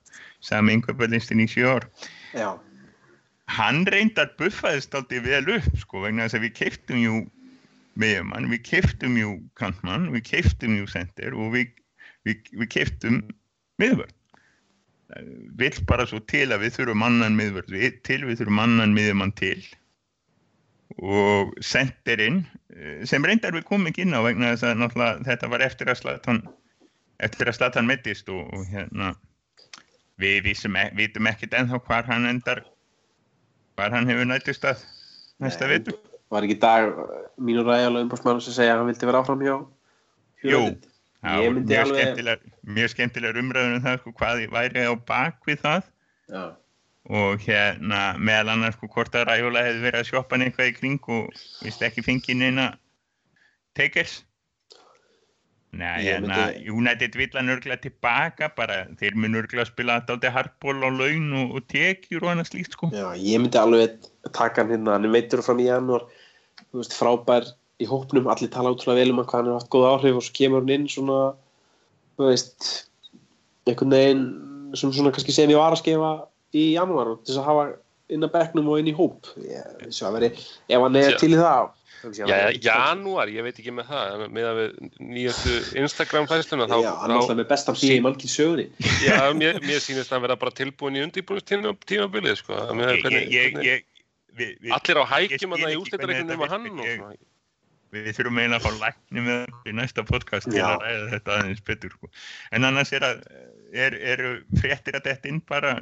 sami yngöpalistin í sjö ár. Já. Hann reyndar buffaðist aldrei vel upp sko, vegna þess að við keiftum jú miðjumann, við keiftum jú kantmann, við keiftum jú sendir og við, við, við keiftum miðvörð. Vill bara svo til að við þurfum annan miðvörð við, til, við þurfum annan miðjumann til og sendirinn eh, sem reyndar við komum ekki inn á vegna þess að þetta var eftir að Slatan eftir að Slatan mittist og, og hérna við e- vitum ekkert ennþá hvar hann endar hvar hann hefur nættist að næsta Nei, vitur Var ekki dag mínur ræðalega umbúrsmann sem segja að hann vildi vera áfram hjá Jú. Það voru mjög alveg- skemmtilegar mjög skemmtilegar umræður um það sko, hvað væri á bak við það Já. Og hérna meðal annars sko, hvort að Ræjóla hefði verið að sjoppa hann eitthvað í kring og vist ekki fengið neina takers? Nei, hérna, myndi- United vill hann örgla tilbaka bara, þeir mun örgla að spila þetta hardból á laun og, og tekjur og annað slíkt sko. Já, ég myndi alveg taka hann hérna, hann er meittur fram í janúar, þú veist, frábær í hópnum, allir tala útrúlega vel um hann hann har haft góð áhrif og svo kemur hann inn svona, þú veist, einhvern veginn sem svona kannski sem ég var að skefa í janúar og til þess að hafa inn að bekknum og inn í hóp. Ég, veri, ef hann er til í það, Já, janúar, ég veit ekki með það með að við nýjastu Instagram fæsluna þá, Já, hann er alltaf með bestan fyrir í mannkið sögunni Já, mér, mér sýnist að vera bara tilbúin í undirbúinistímabilið sko. ég, ég, ég, ég við, við, Allir á hækjum að það í ústættareiknum um hann og Við þurfum eiginlega að fá lækni með í næsta podcast til að ræða þetta aðeins betur sko. en annars er að er, er fréttir að þetta inn bara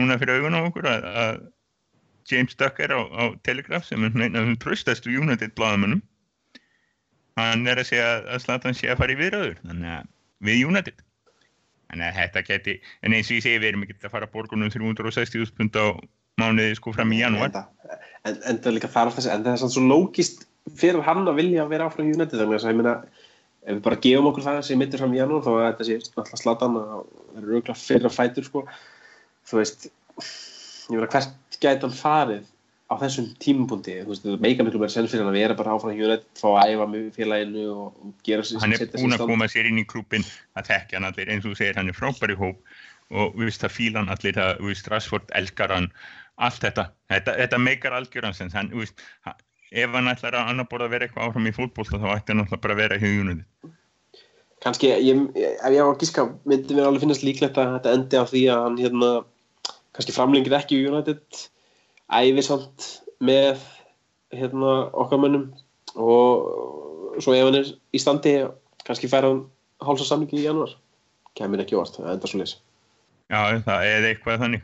núna fyrir augun á okkur að, að James Ducker á, á Telegraph sem er einn af þeim tröstastu United bladamönnum hann er að segja að Zlatan sé að fara í viðröður þannig að við United. Þannig að þetta geti en eins og ég segi við erum ekki að fara borgunum 360.000 pund á mánuði sko fram í janúar. en, en það er líka þarf þessi en það er svona svo lógist fyrir hann að vilja að vera áfram í United þannig að ég meina ef við bara gefum okkur það sem mittir fram í janúar þá er þetta sé alltaf Zlatan að vera rauglega fyrir að fætur sko þú veist ég meina hvert gæti hann farið á þessum tímupunkti þú veist, það meika miklu meira senn fyrir hann að vera bara áfram United, fá að æfa með félaginu og, gera sér hann er búin að koma sér inn í klubin að þekkja hann allir. Eins og þú segir, hann er frábæri hóp og við veist að fíla hann allir að við veist, Rashford elskar hann allt þetta, þetta, þetta meikar algjörðansens hann, við veist, ef hann ætlar að annar borða að vera eitthvað áfram í fólkból þá ætti hann alltaf bara að vera hjá United. Kanski, ég, ef ég á að gíska myndi mér alveg finnast líklegt að þetta endi á því að hann hérna kannski framlengir ekki í United æfisamt með hérna, okkar mönnum. Og svo ef hann er í standi kannski færa hann hálsa samlingi í januar kemur ekki óvart, það enda svo leys Já, það er eitthvað þannig.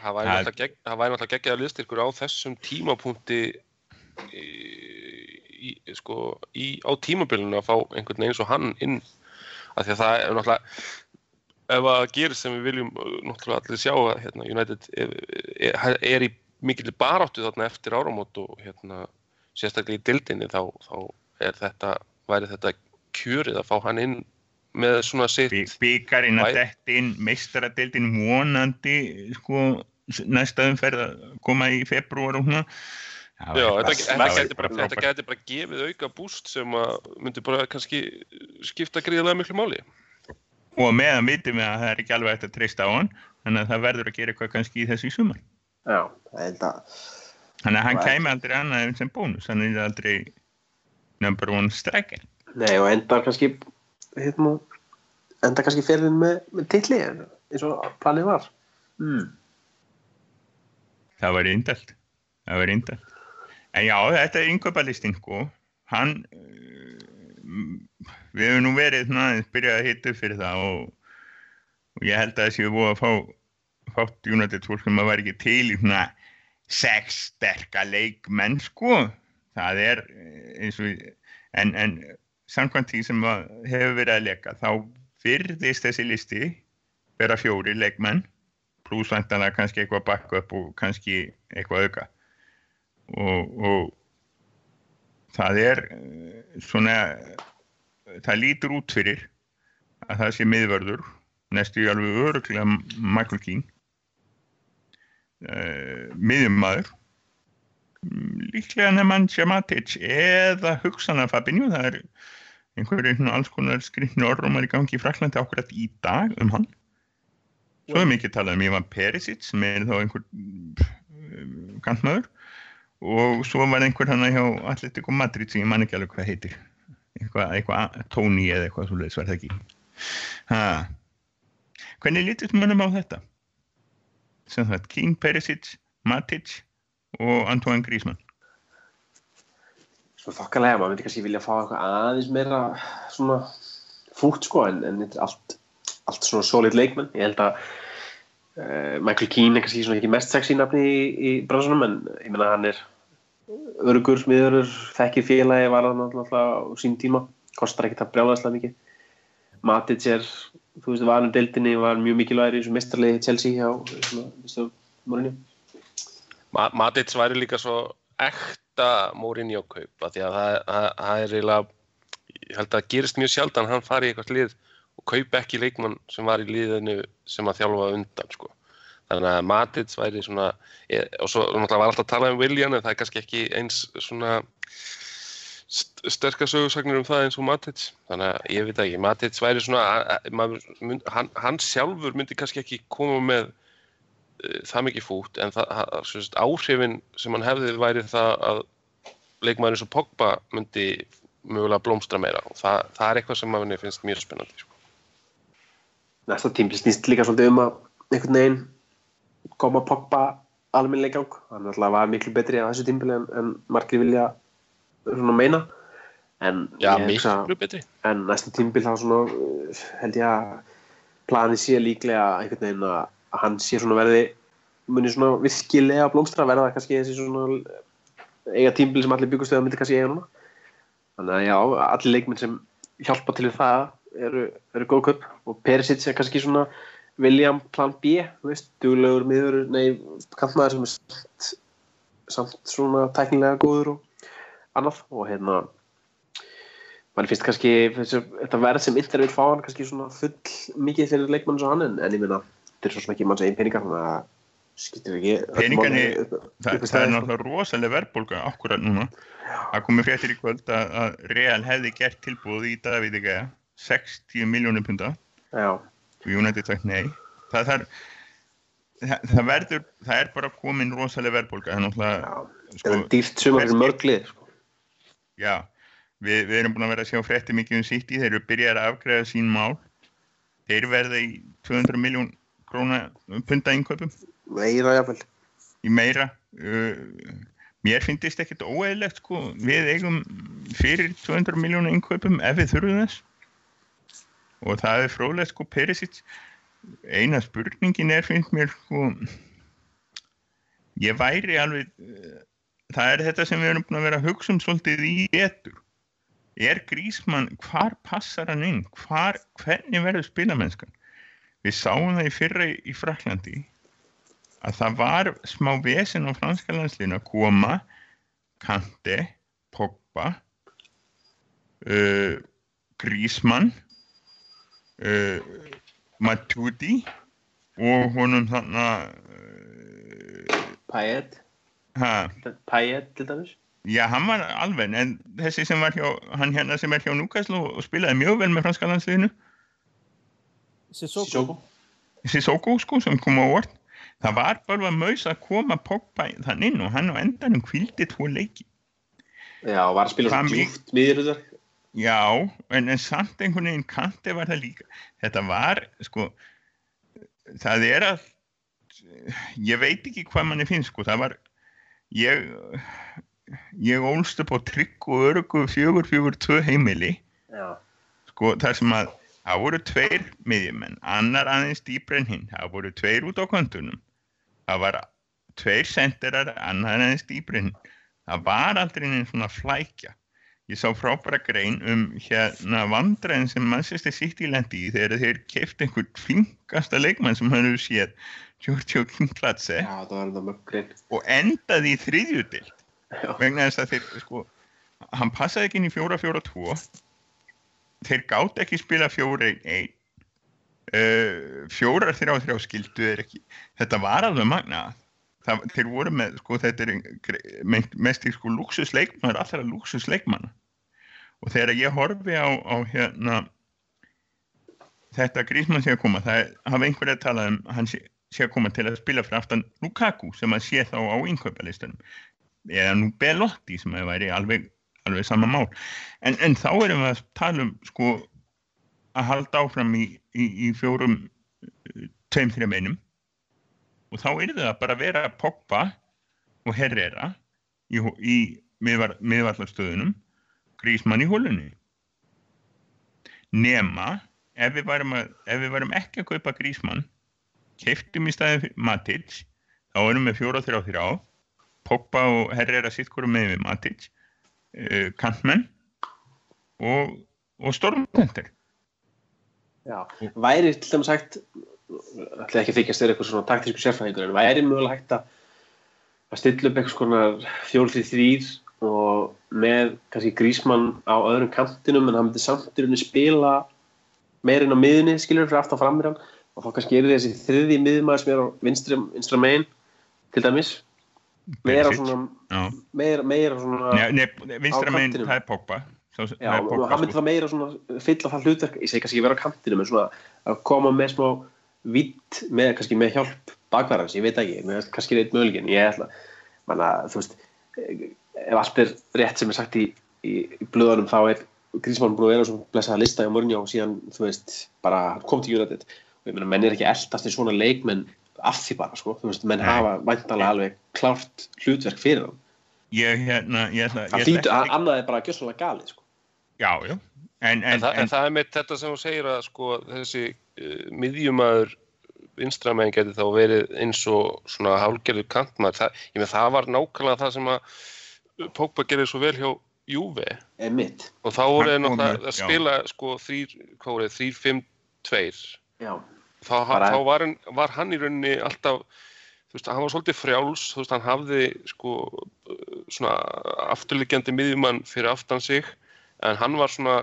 Það væri náttúrulega geggjaða liðstyrkur á þessum tímapunkti í, í, sko, í, á tímabilinu að fá einhvern veginn eins og hann inn. Af því að það er náttúrulega ef að gera sem við viljum náttúrulega allir sjá að hérna, United er, er, er í mikil baráttu þarna eftir áramót og hérna, sérstaklega í dildinni þá, þá er þetta, væri þetta kjörið að fá hann inn með svona sitt Bíkarinn að detta inn, meistaradildin vonandi sko, næsta umferð að koma í februar og hún Já, þetta, þetta bara, bara gefið auka búst sem að myndi bara kannski skipta gríðilega miklu máli og meðan vitum við að það er ekki alveg eftir að treysta á hann þannig að það verður að gera eitthvað kannski í þessu í sumar. Já, það held að Þannig að hann kæmi aldrei annað en sem bónus það er aldrei number one striker. Nei og enda kannski hérna, enda kannski ferðin með, með tilli eins og planið var. Mm. Það var indalt það var indalt en já, þetta er yngöpalistin sko. Hann við hefum nú verið aðeins byrjað að hitta upp fyrir það og, og ég held að það séu búið að fá fátt United fólk sem að vera ekki til í svona sex sterka leikmenn sko. Það er eins og en, en samkvæmt því sem hefur verið að leka þá fyrðist þessi listi vera fjóri leikmenn pluss vantanlega kannski eitthvað backup og kannski eitthvað auka. Og, og það er svona það lítur út fyrir að það sé miðvörður. Næstu í alveg öruglega Michael Keane uh, miðjummaður líklega nefnann Sjamatic eða hugsanar Fabinho. Það er einhverjum alls konar skrifni orðrumar í gangi í Fraklandi ákveðat í dag um hann. Svo er mikið talað um Ivan Perisic sem er þá einhver kantmaður. Og svo var einhver hann hjá Atletico Madrid sem ég man ekki alveg hvað heitir eitthvað, eitthvað tóni eða eitthvað svo leiðis var það ekki? Ha. hvernig lítist mannum á þetta? Sem það King, Perisic, Matic og Antoine Griezmann. Svo þokkalega maður myndi kannski vilja fá eitthvað aðeins meira svona fútt sko en, en allt, allt svona solid leikmenn. Ég held að uh, Michael Keane er kannski ekki mest sexy nafni í, í bransunum en ég menna hann er örugur, smiður, þekkir félagi var það náttúrulega á sín tíma. Kostar ekkert að brjálaðslega mikið. Matic er, þú veist, var um deildinni var mjög mikilvægir eins og mestarlegi Chelsea hjá Mourinho. Matic væri líka svo ekta Mourinho kaup því að það, það, það er eiginlega ég held að það gerist mjög sjaldan hann fari í eitthvað lið og kaupa ekki leikmann sem var í liðinu sem að þjálfa undan sko þannig að Matic væri svona og svo náttúrulega var alltaf að tala um William en það er kannski ekki eins svona sterkast sögursagnir um það eins og Matic þannig að ég veit ekki, Matic væri svona mynd, hann, hann sjálfur myndi kannski ekki koma með uh, það mikið fút en það, áhrifin sem hann hefði væri það að leikmaður eins og Pogba myndi mögulega blómstra meira og það, það er eitthvað sem að henni finnst mjög spennandi sko. Næsta tímbil snýst líka svolítið um að einhvern veginn koma Pogba almennilega í gang. Hann alltaf var miklu betri á þessu tímbili en, en margir vilja svona meina. En, Já, hugsa- en næsta tímbil þá svona uh, held ég að planið sé líklega einhvern veginn að hann sé svona verði muni svona virkilega blómstra verða kannski þessi svona eiga tímbil sem allir byggust við að myndi kannski eiga núna þannig að já, allir leikminn sem hjálpa til það eru, eru góð köp og Perisic er kannski svona William plan B, þú veist, duglegur miður, nei, kantmaður sem er samt, samt svona tæknilega góður og annað. Og hérna mann finnst kannski þetta verð sem Inter vil fá hann kannski svona full mikið fyrir leikmann svo hann en, en ég minna, þetta er svo ekki manns einn peningar þannig að skiptir ekki öllu Peningarnir- máli upp- Þa, upp í það er náttúrulega rosalega verðbólga akkurat núna. Það komið fréttir í kvöld að, að Real hefði gert tilbúð í Davíð Gea 60 miljónum punta Já, United sagt nei. Það, það, það, það verður, það er bara komin rosalega verðbólga. Það er sko, þetta er dýrt sumar fyrir mörg lið sko. já, við, við erum búin að vera að sjá fréttir mikið um City, þeir eru byrjað að afgræða sín mál. Þeir verða í 200 miljón króna punta innkaupum. meira jáfnvel í meira uh, mér finnst ekkert óeðlegt sko, við eigum fyrir 200 miljónu innkaupum ef við þurfum þess og það er fróðlega sko Perisic. Eina spurningin er finnst mér sko ég væri alveg uh, það er þetta sem við erum búin að vera að hugsa um svolítið í etur er Grísmann, hvar passar hann inn? Hvar, hvernig verður spilamennskan? Við sáum það í fyrra í, í Fraklandi að það var smá vesen á franska landslinu að koma Kante, Pogba uh, Grísmann uh, Matuidi og honum þannig uh, Payet, ha, Payet til dæmis. Já hann var alveg en þessi sem var hjá, hann hérna sem er hjá Newcastle og, og spilaði mjög vel með franska landsliðinu. Sissoko. Sissoko. Sko sem kom á orð það var bara maus að koma Pogba þann inn og hann á endanum kvildi tvo leiki. Já, var að spila mig- djúpt miðjurhutar Já, en, en samt einhvern veginn kanti var það líka. Þetta var, sko, það er að, ég veit ekki hvað manni finnst, sko, það var, ég, ég ólst upp á trygg og fjögur, tvö heimili, Já, sko, þar sem að, það voru tveir miðjumenn, annar aðeins dýpr en hinn, það voru tveir út á kontunum, það var tveir senderar, annar aðeins dýpr en hinn, það var aldrei einn svona flækja. Ég sá frábæra grein um hérna vandræðin sem Manchester City lendi í þegar þeir keift einhvern flinkasta leikmann sem hann hefur séð, Giorgio Kimplatse, og endaði í þriðjudild Já, vegna þess að þeir, sko, hann passaði ekki inn í fjóra, fjóra, tvo, þeir gátt ekki spila fjóra, einn, einn, uh, fjórar, þrjá, þrjá skildu þeir ekki, þetta var alveg magnað. Það, þeir voru með, sko, þetta er mest í sko luxusleikmann, allra luxusleikmann og þegar ég horfi á, á hérna þetta grísmann sé að koma, það hafa einhverja að tala um hann sé, sé að koma til að spila fyrir aftan Lukaku sem að sé þá á innkaupalistunum eða nú Belotti sem að væri alveg, alveg sama mál. En, en þá erum við að tala um sko að halda áfram í, í, í fjórum uh, tveim, þreim einum. Og þá er það bara að vera Pogba og Herrera í, í miðvar, miðvallarstöðunum Grísmann í hólunni. Nema ef við varum, að, ef við varum ekki að kaupa Grísmann keiftum í fyrir Matic þá erum við fjóra þrjá þrjá. Pogba og Herrera sitt hverju með við Matic uh, Kantmenn og, og Stormcenter já Væri til dæmis hægt ætla ekki að þykjast þér eitthvað svona taktísku sérfæðingur en væri mögulega hægt að að stilla upp eitthvað svona fjólfrið þrýr og með kannski grísmann á öðrum kantinum en hann myndi samt í rauninni spila meirinn á miðunni skilur fyrir aftan framir hann og þá kannski er þessi þriði miðmaður sem er á vinstra, vinstra megin til dæmis meira svona meira, meira svona Nei, nei, vinstra kantinum. það er Pogba Já, og hann myndi sko. það meira svona fylla það hlutverk, ég segi kannski vera á kantinum en svona að koma með smá vitt með, kannski með hjálp bakvarans, ég veit ekki, kannski reynd mögulegin, ég ætla manna, þú veist ef allt er rétt sem er sagt í, í, í blöðunum þá er Grísmann búin að vera svona blessaða lista í Mourinho og síðan, þú veist, bara kom til United. Og ég meina, menn er ekki eldast í svona leikmenn af því bara, sko, þú veist, menn Nei. hafa væntalega alveg klárt hlutverk fyrir hann. Ég hérna, ég ætla, það ég hlýtur, ætla annað er bara gjössalega galið, sko. Já, já, en, En, en, það, en, en það er mitt þetta sem þú segir að sko þessi uh, miðjumæður vinstramæðin geti þá verið eins og svona hálgerður kantmaður. Það, það var nákvæmlega það sem að Pogba gerði svo vel hjá Juve er mitt, og þá voru þeir náttúrulega að já. spila sko þrýr, hvað voru þeir, þrýr, fimm, tveir. já, Þá, Bara- þá var, hann, var hann í rauninni alltaf, þú veist, hann var svolítið frjáls, þú veist, hann hafði sko svona afturliggjandi miðjumann fyrir aftan sig en hann var svona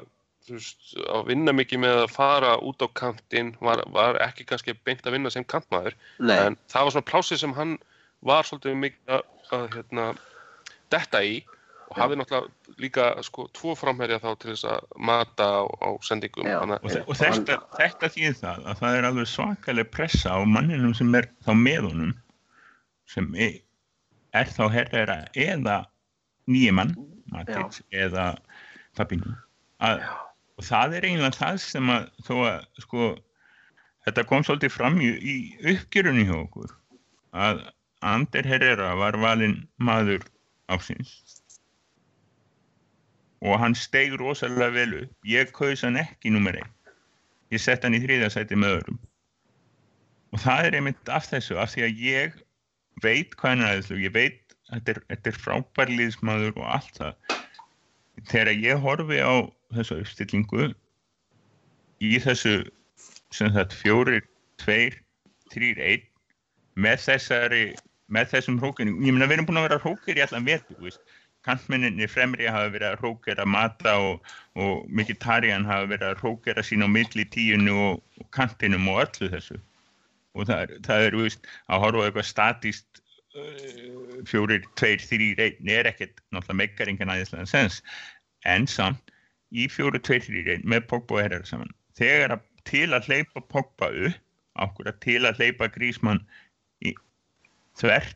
þú veist, að vinna mikið með að fara út á kantinn, var, var ekki kannski beint að vinna sem kantmaður, nei, en það var svona plásið sem hann var svolítið mikið að, að hérna, detta í og hafði náttúrulega líka sko tvo framherja þá til þess að mata á, á sendingum. Þannig og, og þetta, þetta þýðir það að það er alveg svakaleg pressa á manninum sem er þá með honum sem er, er þá herrera eða nýjumann eða að, og það er eiginlega það sem að þó að sko þetta kom svolítið fram í, í uppgjörunni hjá okkur að Ander Herrera var valinn maður ásins og hann steig rosalega vel upp. Ég kaus hann ekki nummer einn ég sett hann í þriðja sæti með öðrum. Og það er einmitt af þessu af því að ég veit hvað hann er aðeinslu ég veit að þetta er, þetta er frábær liðsmaður og allt það. Þegar ég horfi á þessu uppstillingu í þessu sem þetta fjórir, tveir, þrýr, einn með þessari með þessum hrókinu, ég meina við erum búin að vera hrókir í allan veist. Kantmenninni fremri hafa verið að hrókera mata og, og Mkhitaryan hafa verið að hrókera sín á milli tíunu og, og kantinum og öllu þessu. Og það er, það er veist, að horfa eitthvað statist uh, fjórir, tveir, þrýr, einn er ekkert náttúrulega meikar engan aðeinslega sens. En samt í fjórir, tveir, þrýr, einn með Pogba og Herrera saman. Þegar að til að hleypa Pogba upp að til að hleypa Grísmann þvert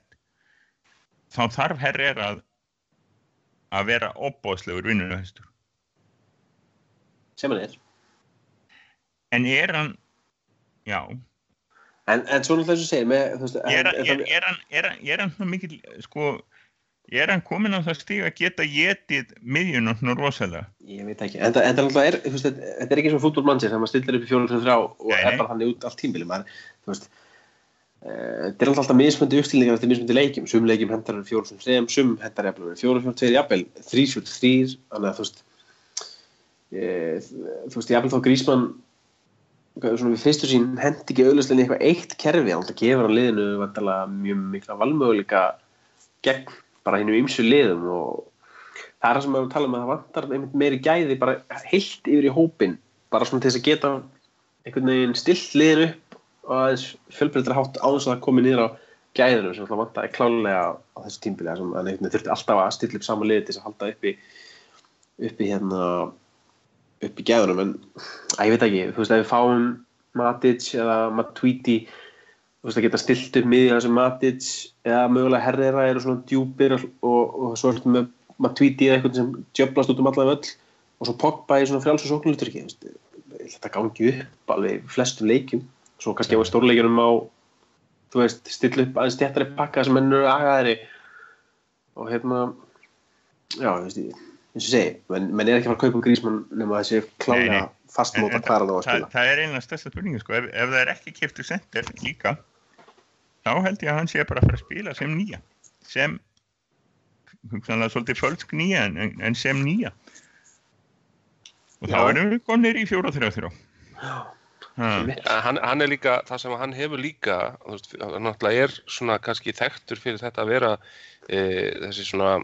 þá þarf Herrera að að vera opbóðslegur vinnunahestur sem hann er. En er hann já, en, en svo náttúrulega þess að segja með, veist, er, hann- er, er hann er hann, er hann svona mikil sko, er hann komin á það stíg að geta getið miðjun og svona rosalega? Ég veit ekki, en náttúrulega er, þetta þetta er ekki svona fútbolmannsir þegar maður stillir upp í 4-3 og Nei, er nei. bara þannig út allt tímbili, maður, þú veist, þetta er alltaf mismöndi uppstillingar eftir mismöndi leikjum, sum leikjum hendar er 4-3, sum hendar er 4-4-2, jafnvel, 3-4-3, þannig að þú veist, e, þú veist, jafnvel þá Grísmann, svona við fyrstu sín hendi ekki auðvitað eitthvað eitt kerfi, hann gefur hann liðinu vantarlega mjög mikla valmöguleika gegn bara hinn ymsu liðum og það er það sem við erum að tala um að það vantar einmitt meiri gæði bara heilt yfir í hópin bara svona til þess að geta einhvern veginn stilt liðin upp og aðeins fjölbreyttra hátt á þess að það komi niður á gæðinu sem alltaf vantaði klálega á þessu tímbili sem einhvern veginn þurfti alltaf að stilla upp sama liði til þess að halda uppi uppi hérna uppi gæðunum. En að ég veit ekki, þú veist ef við fáum Matic eða Matuidi þú veist að geta stilt upp miðja þessum Matic eða mögulega Herrera eru svona djúpir og, og svo ertu með Matuidi eða eitthvað sem djöblast út um allan völl og svo Pogba í svona frjáls og sóknuluturki þetta gangi upp alveg í flestum leikjum svo kannski á stórleikjunum á þú veist, stilla upp aðeins stjættari pakka sem ennur agaðari og hérna já, þú veist eins og segi, menn, menn er ekki að fara að kaupa grísmann nema það klálega nei. fastmóta hann á að það, spila það er einlega stærsta spurningi sko. ef, ef það er ekki kiptu center líka þá held ég að hann sé bara að fara að spila sem nýja sem hugsanlega svolítið fölsk nýja en, en, sem nýja og þá Já. erum við konir í fjóra þrjá þrjá Einmitt. Ja, hann, hann er líka, það sem hann hefur líka veist, hann náttúrulega er svona kannski þekktur fyrir þetta að vera e, þessi svona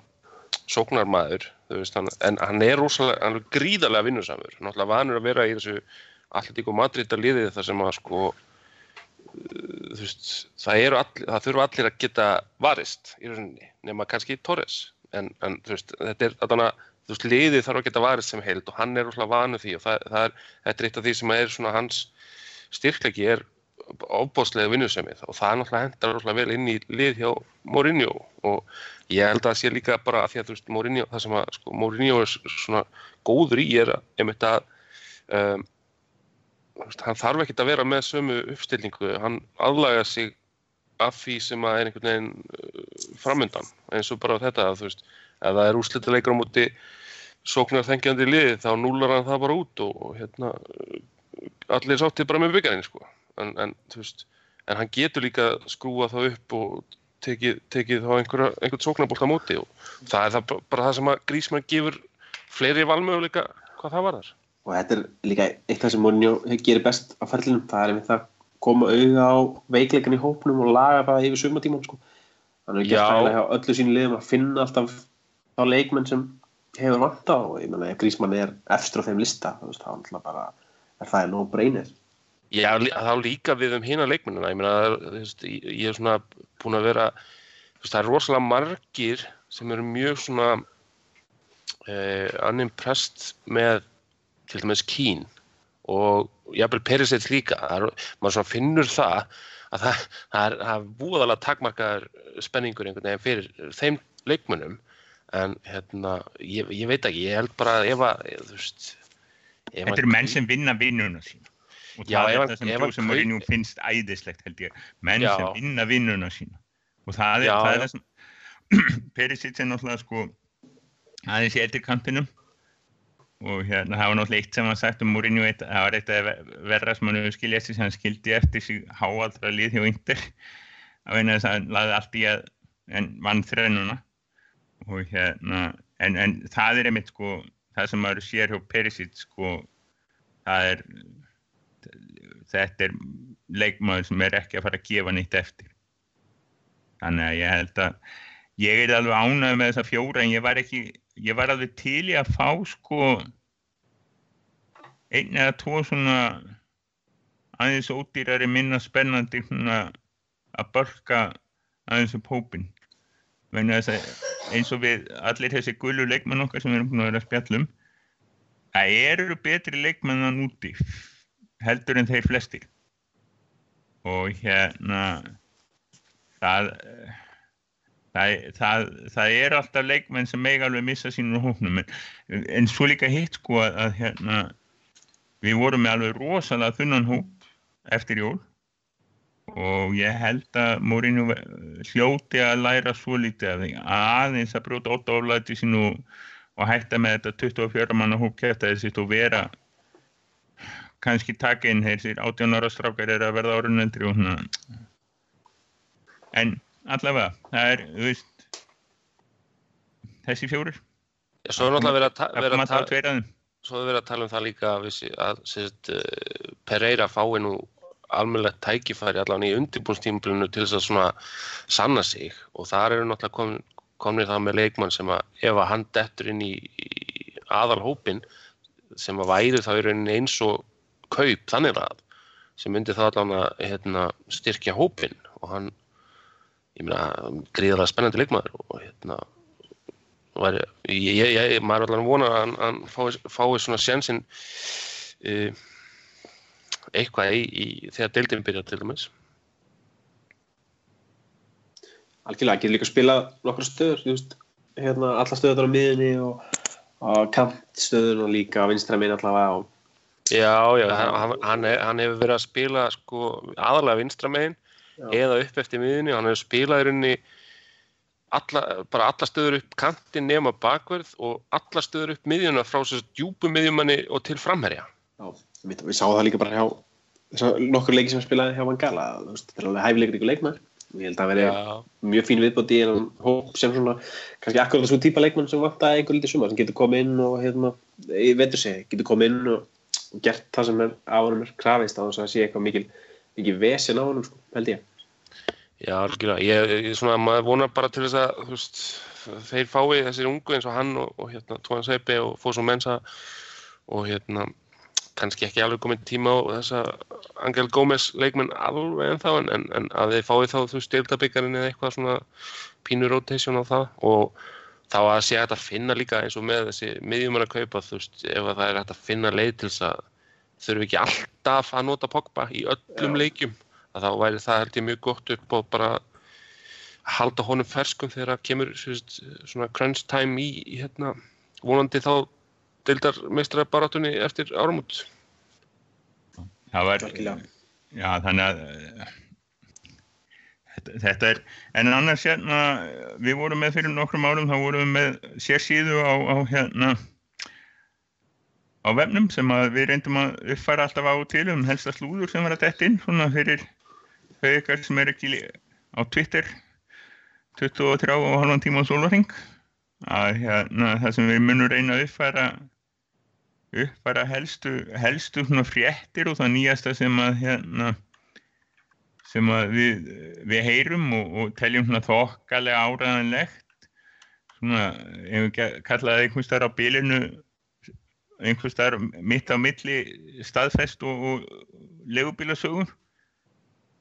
sóknarmaður þú veist, hann, en hann er rosalega, hann er gríðarlega vinnusamur. Náttúrulega vanur að vera í þessu Atletico Madrid að liðið þar sem að sko þú veist, það eru allir, það þurfa allir að geta varist í rauninni, nema kannski Torres. En, en þú veist, þetta er þarna, þú veist, liðið þarf að geta varist sem heild og hann er rosalega vanur því og það, það er, þetta er eitt af því sem er svona hans styrklegi er ofbóðslega vinnusemið og það náttúrulega hendar náttúrulega vel inn í lið hjá Mourinho. Og ég held að það sé líka bara að því að þú veist Mourinho, það sem að sko, Mourinho er svona góður í er að einmitt að um, hann þarf ekkert að vera með sömu uppstillingu, hann aðlaga sig af því sem að er einhvern veginn uh, framöndan eins og bara þetta að þú veist, ef það er úrslitaleikur á móti sóknar þengjandi liði þá núlar hann það bara út og hérna allir sáttið bara með byggjarinn sko. en, en, en hann getur líka skrúa það upp og tekið, tekið þá einhverja, einhvern sóknarbolt á móti og það er það bara það sem að Grísmann gefur fleiri valmöguleika hvað það var þar og þetta er líka eitt af það sem Mourinho gerir best á ferlinum, það er einmitt það koma auða á veikleikan í hópnum og laga það yfir sumatíman sko. gert Já. það hjá öllu sínu liðum að finna alltaf þá leikmenn sem hefur vantað og ég menna ef Grísmann er efstur á þeim lista þá er alltaf bara er það no brainer Já, lí- þá líka við um hina leikmennina, ég meina, er, ég er svona búin að vera, það er rosalega margir sem eru mjög svona eh, unimpressed með til dæmis Kín og jafnvel Perisic líka, er, maður svona finnur það að það, það er, er búðalega takmarkaður spenningur einhvern veginn fyrir þeim leikmennum en hérna, ég, ég veit ekki, ég held bara ef að, þú veist, Þetta að eru menn sem vinna vinnuna sína. Og það er það sem ef þú hann sem kaup- Mourinho finnst æðislegt held ég. Menn Já. sem vinna vinnuna sína. Og það er Já, það, er sem [clears throat] Perisic er náttúrulega sko aðeins í eittir kantinum og hérna það var náttúrulega eitt sem hann sagt um Mourinho það var eitt að verra sem hann hefur skiljað eftir sem hann skildi eftir sig háaldra lið hjá Inter að veina þess að hann laði allt í að en vann þrennuna og hérna en, en það er einmitt sko það sem maður sér hjá Perisic sko það er þetta er leikmaður sem er ekki að fara að gefa neitt eftir. Þannig að ég held að ég er alveg ánægð með þessa fjóra en ég var ekki, ég var alveg til í að fá sko einn eða tvo svona aðeins ódýrari minna spennandi svona að börka aðeins upp hópin Vegna þess að eins og við allir þessi gullu leikmenn okkar sem við erum búin að vera að spjallum það eru betri leikmennan úti heldur en þeir flestir. Og hérna það það, það, það er alltaf leikmenn sem eiga alveg missa sínur hóknum en, en svo líka hitt sko að, að hérna við vorum með alveg rosalega þunnan hóp eftir jól og ég held að Mourinho hljóti að læra svo lítið af því. Aðeins að brjóta ótt oflæti sín og, og hætta með þetta 24 manna hóp kæftæði sitt og vera kannski taka inn þessir 18 ára strákar er að verða árunendri og svona. En allavega það er, þú veist þessi fjórir. Já, svo er náttúrulega verið að, að, að að tala um það líka að, að uh, Pereira fái nú almennilegt tækifæri allan í undirbúnstímblinu til þess að svona sanna sig. Og þar eru náttúrulega komin, komin það með leikmann sem að ef að hann dettur inn í, í aðal hópin sem að væri þá í rauninni eins og kaup þannig að sem myndi þá allan að hérna, styrkja hópin og hann meina gríðarlega spennandi leikmaður og hérna væri, ég, ég, ég, maður er allan vona að hann, fái, fái svona sjansinn uh, eitthvað í, í þegar deildin byrjar til dæmis. Algjörlega, getur líka að spila nokkra stöður þú veist, hérna, alla stöður á miðunni og, og kantstöður og líka vinstra minn allavega og Já, já, hann, hann- hann, hefur verið að spila sko, aðalega vinstra Já. eða upp eftir miðunni hann hefur spilað í rauninni alla, bara alla stöður upp kantinn nema bakverð og alla stöður upp miðjuna frá svo djúpu miðjumanni og til framherja. Já, við, við sáum það líka bara hjá nokkur leiki sem spilaði hjá veist, þetta er alveg hæfileikur ykkur leikmar og ég held að veri Já, mjög fín viðbót í en hóp sem svona kannski akkurat þessu típa leikmann sem vantaði einhver lítið sumar sem getur komið inn og hérna, ég veitur sig, getur komið inn og, og gert það sem er á honum er krafist á þess að sé eitthvað mikil mikil vesen á honum, sko, held ég. Já, algjörlega. Ég, ég svona, maður vonar bara til þess að veist, þeir fái þessir ungu eins og hann og, og hérna, Tóan Seipi og Fosso Mensa og hérna kannski ekki alveg komið tíma á þessa Angel Gómez leikmenn alveg en, en, en að þeir fái þá þú styrtabyggarinn eða eitthvað svona pínu rotation á það og þá að sé að finna líka eins og með þessi miðjum að kaupa þú veist ef að það er að finna leið til þess að þurfi ekki alltaf að nota Pogba í öllum Já. leikjum að þá væri það held ég mjög gott upp og bara halda honum ferskum þegar það kemur svona crunch time í, í hérna, vonandi þá deildar meistra barátunni eftir áramót. Það var, já þannig að eh, þetta, þetta er, en annars hérna, við vorum með fyrir nokkrum árum, þá vorum við með sérsíðu á, á hérna, á vefnum sem að við reyndum að uppfæra alltaf á og til um helsta slúður sem var að detta inn, svona fyrir þau ykkar sem er ekki á Twitter 23 og halvan tíma á sólarring að hérna, það sem við munum reyna að uppfæra uppfæra helstu, helstu fréttir og það nýjasta sem að hérna sem að við, við heyrum og, og teljum þokkalega áræðanlegt svona, ef við ge- kalla það einhvers staðar á bilinu einhvers staðar mitt á milli staðfest og, og legubílasögur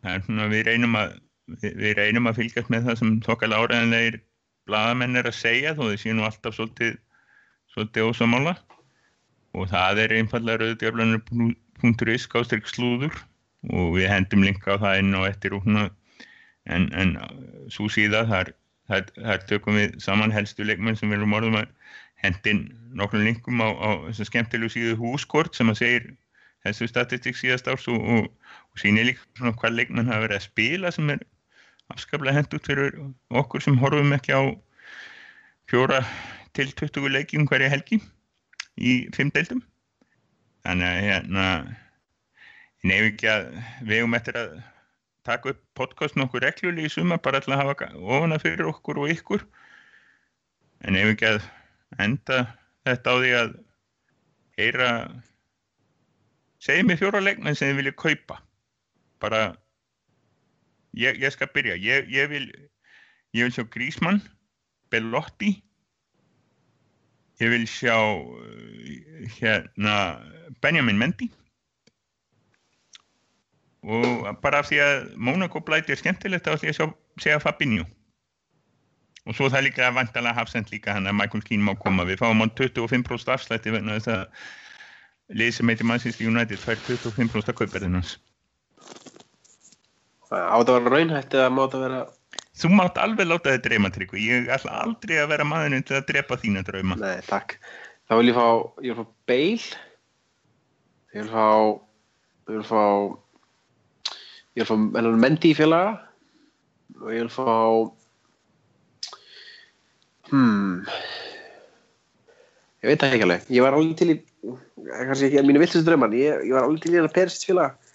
það er svona við reynum að við, við reynum að fylgjast með það sem þokkalega áræðanlegir blaðamenn er að segja þó þau séu nú alltaf svolítið svolítið ósamála og það er einfallega rauðdjöflanur.is gástrík slúður. Og við hendum linka á það inn og eftir og svona en, en svo síða þar, þar, þar tökum við saman helstu leikmenn sem við erum orðum að hendin nokkrum linkum á, á þessa skemmtilegu síðu húskort sem að segir helstu statistik síðast árs og, og, og sýnir líka svona hvað leikmenn hafa verið að spila sem er afskaplega hendut fyrir okkur sem horfum ekki á fjóra til 20 leikjum hverja helgi í fimm deildum. Þannig að hérna nefn ekki að við um eftir að taka upp podcast nokkur reglulegi í suma bara alltaf að hafa ofana fyrir okkur og ykkur. En nefn ekki að enda þetta á því að heyra segið mér fjóra leikmenn sem þið viljið kaupa. Bara ég, ég skal byrja. Ég, ég vil ég vil sjá Grísmann Bellotti Ég vil sjá uh, hérna Benjamin Mendy. Og bara af því að Monaco blæti er skemmtilegt ætlum ég að segja Fabinho. Og svo það er líka vantalega hafsend líka hann að Michael Keane má koma. Við fáum hann 25% afslætti vegna þess að lið sem heitir Manchester United fær 25% að kaupa þennans Á þetta að vera raunhætt eða má þetta vera Þú mátt alveg láta þið dreyma tryggu ég ætla aldrei að vera maðurinn til að drepa þína drauma Nei, takk. Þá vil ég fá, ég vil fá Bale. Ég vil fá, ég vil fá, ég vil fá hennan Mendy í félaga. Og ég vil fá, hmm, ég veit það ekki alveg. Ég var alveg til í, kannski ekki að mínu viltustu drauman, ég, ég var alveg til í hennar Perisic félaga.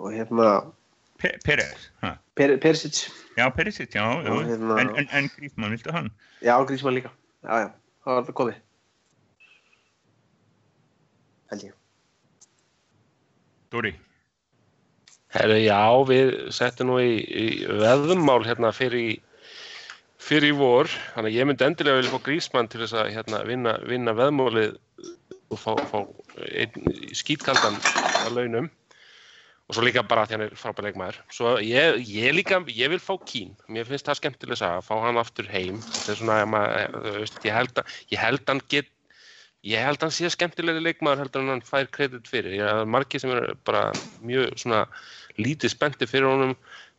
Og hérna, Pe Peres, ha per, Perisic, Já, Perisic, já, já. Hérna- En, en, en Grífmann, viltu hann? já, Grísmann líka. Já, já, það var það komið. Held ég. Dóri, Herru, já, við settum nú í, í veðmál hérna fyrir, fyrir í vor, þannig að ég myndi endilega vilja fá Grísmann til þess að hérna, vinna, vinna veðmálið og fá, fá einn skítkaldan að launum og svo líka bara því hann er frábær leikmaður. Svo ég, ég líka, ég vil fá Kín, mér finnst það skemmtilega að fá hann aftur heim, þetta er svona, veist, ég held að, ég held hann get, ég held hann sé skemmtilegri leikmaður heldur en hann fær kredit fyrir. Ég er margir sem er bara mjög svona lítið spennti fyrir honum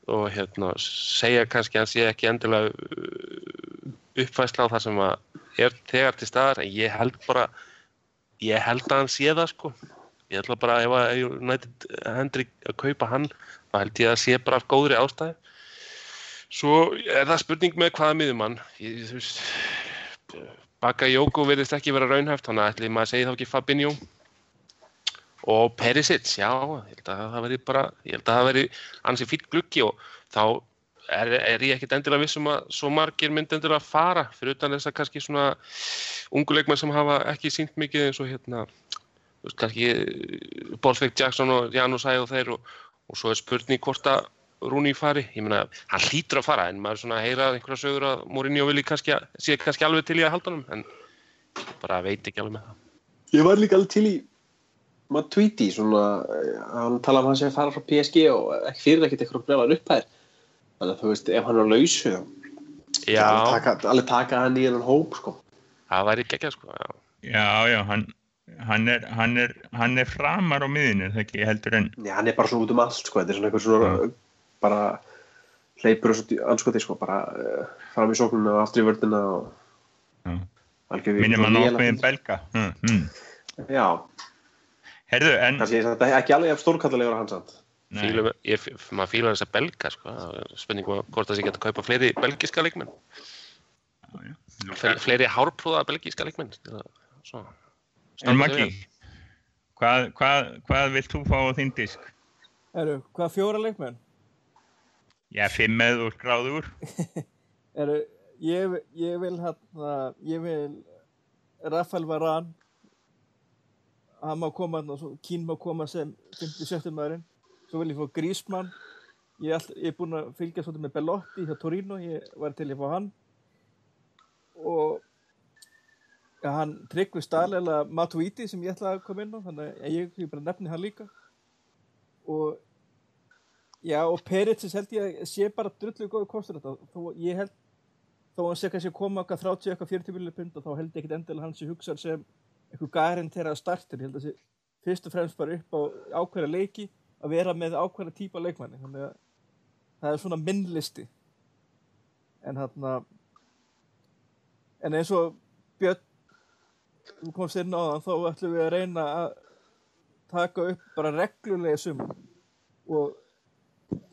og hérna segja kannski að hann sé ekki endilega uh, uppfæsla á það sem að er þegar til staðar en ég held bara ég held að hann sé það sko ég ætla bara ef að United hendur að kaupa hann þá held ég að sé bara af góðri ástæði svo er það spurning með hvaða miðumann ég, þú veist Bakayoko verðist ekki vera raunhæft þannig að ætli maður að segja þá ekki Fabinho. Og Perisic, já, ég held að það veri bara, ég held að það veri ansi fýtt gluggi og þá er, er ég ekkit endilega vissum að svo margir myndi endilega fara fyrir utan þess að kannski svona unguleikmenn sem hafa ekki sínt mikið eins og hérna, veist, kannski Bolsvik Jackson og Janus Æ og þeir og, og svo er spurning hvort að Rúni fari, ég meina, hann hlýtur að fara en maður svona heyra einhverja sögur að Mourinho vilji kannski, sé kannski alveg til í að halda hann en bara veit ekki alveg með það. Ég var líka alveg til í maður tweeti svona, eh, hann tala um hann sem fara frá PSG og ekki fyrir ekkert eitthvað brjálan upphæðir þannig að þú veist, ef hann er á lausu alveg taka, alveg taka hann í hennan hóp sko. það væri geggjað sko, já. já, já, hann, hann, er, hann, er, hann er framar á miðinu, er það ekki heldur en, Já, hann er bara svona út um allt sko. þetta er svona eitthvað svona bara hleypur anskoti sko, bara uh, fram í sóknuna og aftur í vördina og algjörði Minnum að nokkuðin belga. Mm, mm. Já, Herðu, en... kannski ég þetta ekki alveg jafn stórkallalegur að hans samt. Nei, Fílum, ég, maður fílar þess að belga sko. Það er spurning um hvort það sé geta að kaupa fleiri belgiska leikmenn fleiri hárprúða belgiska leikmenn Svo. En Maggi, hvað, hvað, hvað vilt þú fá á þinn disk? Eru, hvað fjóra leikmenn? Já, fimm með úr gráður. [laughs] Eru, ég, ég vil hérna, ég vil Rafael Varane hann má koma hérna, svo Kín má koma sem 57. maðurinn svo vil ég fá Grísmann ég er, all, ég er búinn að fylgja svolítið með Bellotti hjá Torino, ég var til að fá hann og hann tryggvi staðlega Matuidi sem ég ætlaði að koma inn á þannig að ég, ég bara nefni hann líka. Og já og Peritsis held ég að sé bara drullu góðu kostur þetta. Þó ég held þó hann sé kannski að koma okkar 30 okkar 40 miljonir pund og þá held ég ekkit endilega hann sé hugsað sem einhver garantera startur, ég held að sé fyrst og fremst bara upp á ákveðra leiki að vera með ákveðra típa leikmanni. Þannig að það er svona minnlisti en hann en eins og Björn þú komst inn á það þá ætlum við að reyna að taka upp bara reglulega sumum og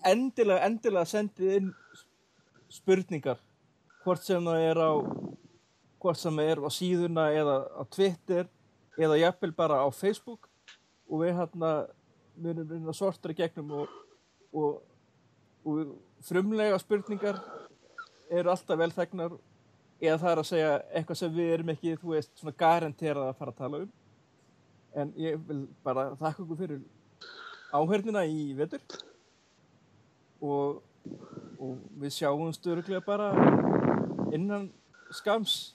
endilega, endilega sendið inn spurningar. Hvort sem það er á hvort sem það er á síðuna eða á Twitter eða jafnvel bara á Facebook. Og við hérna munum reyna sortra gegnum og, og, og frumlega spurningar eru alltaf velþegnar eða það er að segja eitthvað sem við erum ekki, þú veist, svona garanterað að fara að tala um. En ég vil bara þakka ykkur fyrir áhörnina í vetur. Og, og við sjáum stöðuglega bara innan skams